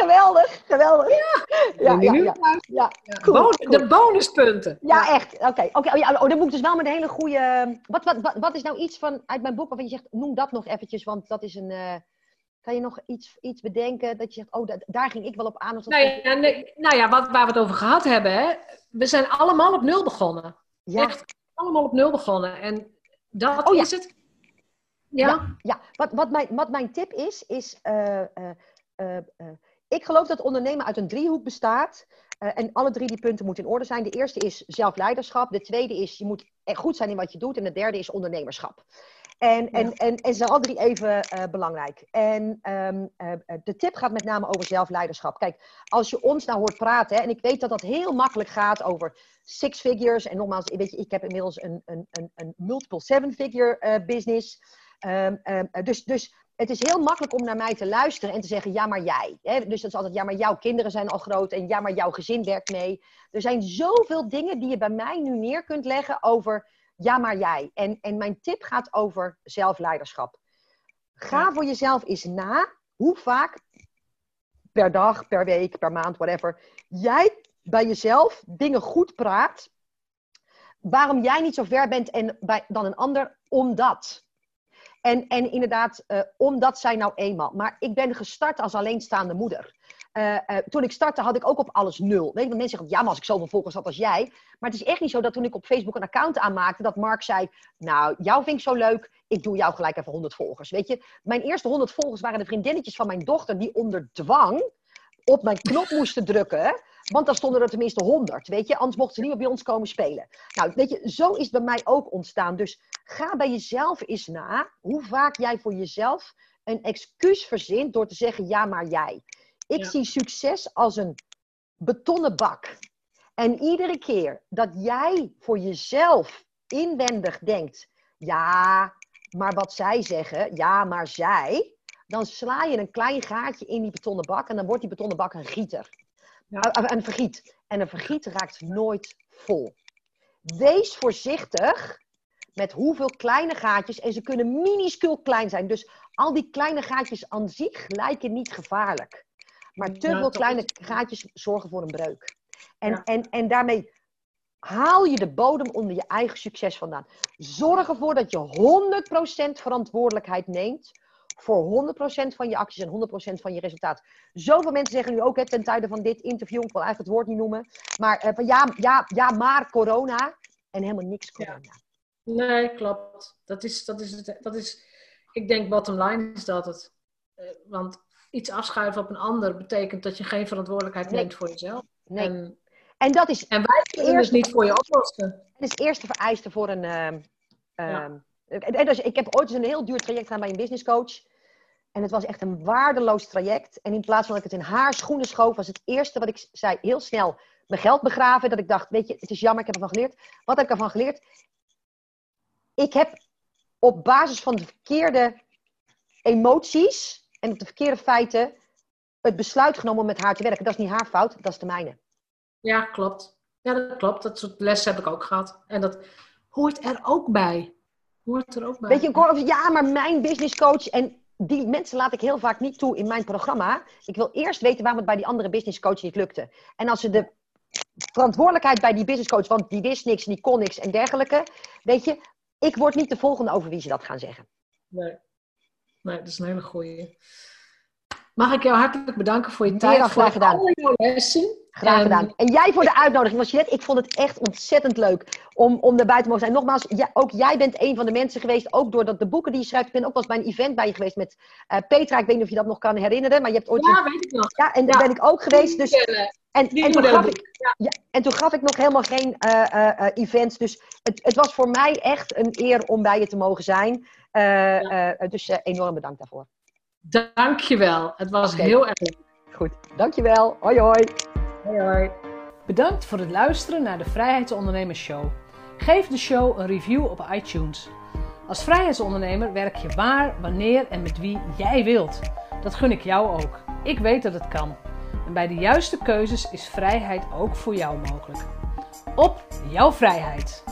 geweldig, geweldig. Ja, ja, ja, ja, Cool, De bonuspunten. Ja, echt. Oké, oké. Oh, oh, dan moet ik dus wel met een hele goede... Wat, wat, wat, wat is nou iets van, uit mijn boek waarvan je zegt, noem dat nog eventjes, want dat is een... Uh... Kan je nog iets, iets bedenken dat je zegt, oh, daar ging ik wel op aan? Of nou, ja, nee, nou ja, wat, waar we het over gehad hebben, hè? we zijn allemaal op nul begonnen. Ja. Echt allemaal op nul begonnen. En dat oh, is het. Ja, ja, Wat, wat, mijn, wat mijn tip is, is uh, uh, ik geloof dat ondernemen uit een driehoek bestaat. en alle drie die punten moeten in orde zijn. De eerste is zelfleiderschap. De tweede is je moet goed zijn in wat je doet. En de derde is ondernemerschap. En, en, en, en ze zijn alle drie even belangrijk. En um, de tip gaat met name over zelfleiderschap. Kijk, als je ons nou hoort praten, hè, en ik weet dat dat heel makkelijk gaat over six figures. En nogmaals, weet je, ik heb inmiddels een, een, een, een multiple seven figure business. Um, um, dus, dus het is heel makkelijk om naar mij te luisteren en te zeggen, ja, maar jij. Hè? Dus dat is altijd, ja, maar jouw kinderen zijn al groot en ja, maar jouw gezin werkt mee. Er zijn zoveel dingen die je bij mij nu neer kunt leggen over, ja, maar jij. En, en mijn tip gaat over zelfleiderschap. Ga voor jezelf eens na hoe vaak per dag, per week, per maand, whatever, jij bij jezelf dingen goed praat waarom jij niet zo ver bent en bij, dan een ander, omdat. En, en inderdaad, uh, omdat zij nou eenmaal. Maar ik ben gestart als alleenstaande moeder. Uh, uh, toen ik startte had ik ook op alles nul. Weet je, mensen zeggen, ja, maar als ik zoveel volgers had als jij. Maar het is echt niet zo dat toen ik op Facebook een account aanmaakte, dat Mark zei, nou, jou vind ik zo leuk, ik doe jou gelijk even 100 volgers. Weet je, mijn eerste 100 volgers waren de vriendinnetjes van mijn dochter, die onder dwang op mijn knop moesten drukken. Want dan stonden er tenminste 100, weet je. Anders mochten ze niet meer bij ons komen spelen. Nou, weet je, zo is het bij mij ook ontstaan. Dus ga bij jezelf eens na hoe vaak jij voor jezelf een excuus verzint door te zeggen ja, maar jij. Ik zie succes als een betonnen bak. En iedere keer dat jij voor jezelf inwendig denkt, ja, maar wat zij zeggen, ja, maar zij, dan sla je een klein gaatje in die betonnen bak en dan wordt die betonnen bak een gieter. Ja. Een vergiet. En een vergiet raakt nooit vol. Wees voorzichtig met hoeveel kleine gaatjes. En ze kunnen minuscuul klein zijn. Dus al die kleine gaatjes aan zich lijken niet gevaarlijk. Maar te veel kleine gaatjes zorgen voor een breuk. En, en, en daarmee haal je de bodem onder je eigen succes vandaan. Zorg ervoor dat je 100% verantwoordelijkheid neemt voor 100% van je acties en 100% van je resultaat. Zoveel mensen zeggen nu ook hè, ten tijde van dit interview, ik wil eigenlijk het woord niet noemen, maar van ja, ja, ja, maar corona en helemaal niks corona. Ja. Nee, klopt. Dat is, dat is, het, dat is, ik denk bottom line is dat het. Uh, want iets afschuiven op een ander betekent dat je geen verantwoordelijkheid nee. neemt voor jezelf. Nee. En, en, dat is en wij kunnen dus niet voor je oplossen. Dat is eerste vereiste voor een. Uh, ja. En dus, ik heb ooit eens een heel duur traject gedaan bij een business coach. En het was echt een waardeloos traject. En in plaats van dat ik het in haar schoenen schoof, was het eerste wat ik zei heel snel mijn geld begraven. Dat ik dacht, weet je, het is jammer, ik heb ervan geleerd. Wat heb ik ervan geleerd? Ik heb op basis van de verkeerde emoties en op de verkeerde feiten het besluit genomen om met haar te werken. Dat is niet haar fout, dat is de mijne. Ja, klopt. Ja, dat klopt. Dat soort lessen heb ik ook gehad. En dat hoort er ook bij. Hoort er ook bij. Weet je, ik hoor ja, maar mijn business coach en die mensen laat ik heel vaak niet toe in mijn programma. Ik wil eerst weten waarom het bij die andere business coach niet lukte. En als ze de verantwoordelijkheid bij die business coach, want die wist niks, die kon niks en dergelijke. Weet je, ik word niet de volgende over wie ze dat gaan zeggen. Nee, nee dat is een hele goeie. Mag ik jou hartelijk bedanken voor je tijd, graag voor gedaan. al jouw lessen. Graag en... gedaan. En jij voor de uitnodiging. Want ik vond het echt ontzettend leuk om, om erbij te mogen zijn. Nogmaals, ja, ook jij bent een van de mensen geweest, ook door de boeken die je schrijft. Ik ben ook wel eens bij een event bij je geweest met uh, Petra. Ik weet niet of je dat nog kan herinneren, maar je hebt ooit... Ja, weet ik nog. Ja, en daar ben ik ook geweest. Dus... En, en, toen gaf ik, ja, en toen gaf ik nog helemaal geen uh, uh, events. Dus het, het was voor mij echt een eer om bij je te mogen zijn. Ja. dus enorm bedankt daarvoor. Dankjewel. Het was okay. heel erg leuk. Goed, dankjewel. Hoi hoi. Hoi hoi. Bedankt voor het luisteren naar de Vrijheidsondernemers Show. Geef de show een review op iTunes. Als vrijheidsondernemer werk je waar, wanneer en met wie jij wilt. Dat gun ik jou ook. Ik weet dat het kan. En bij de juiste keuzes is vrijheid ook voor jou mogelijk. Op jouw vrijheid.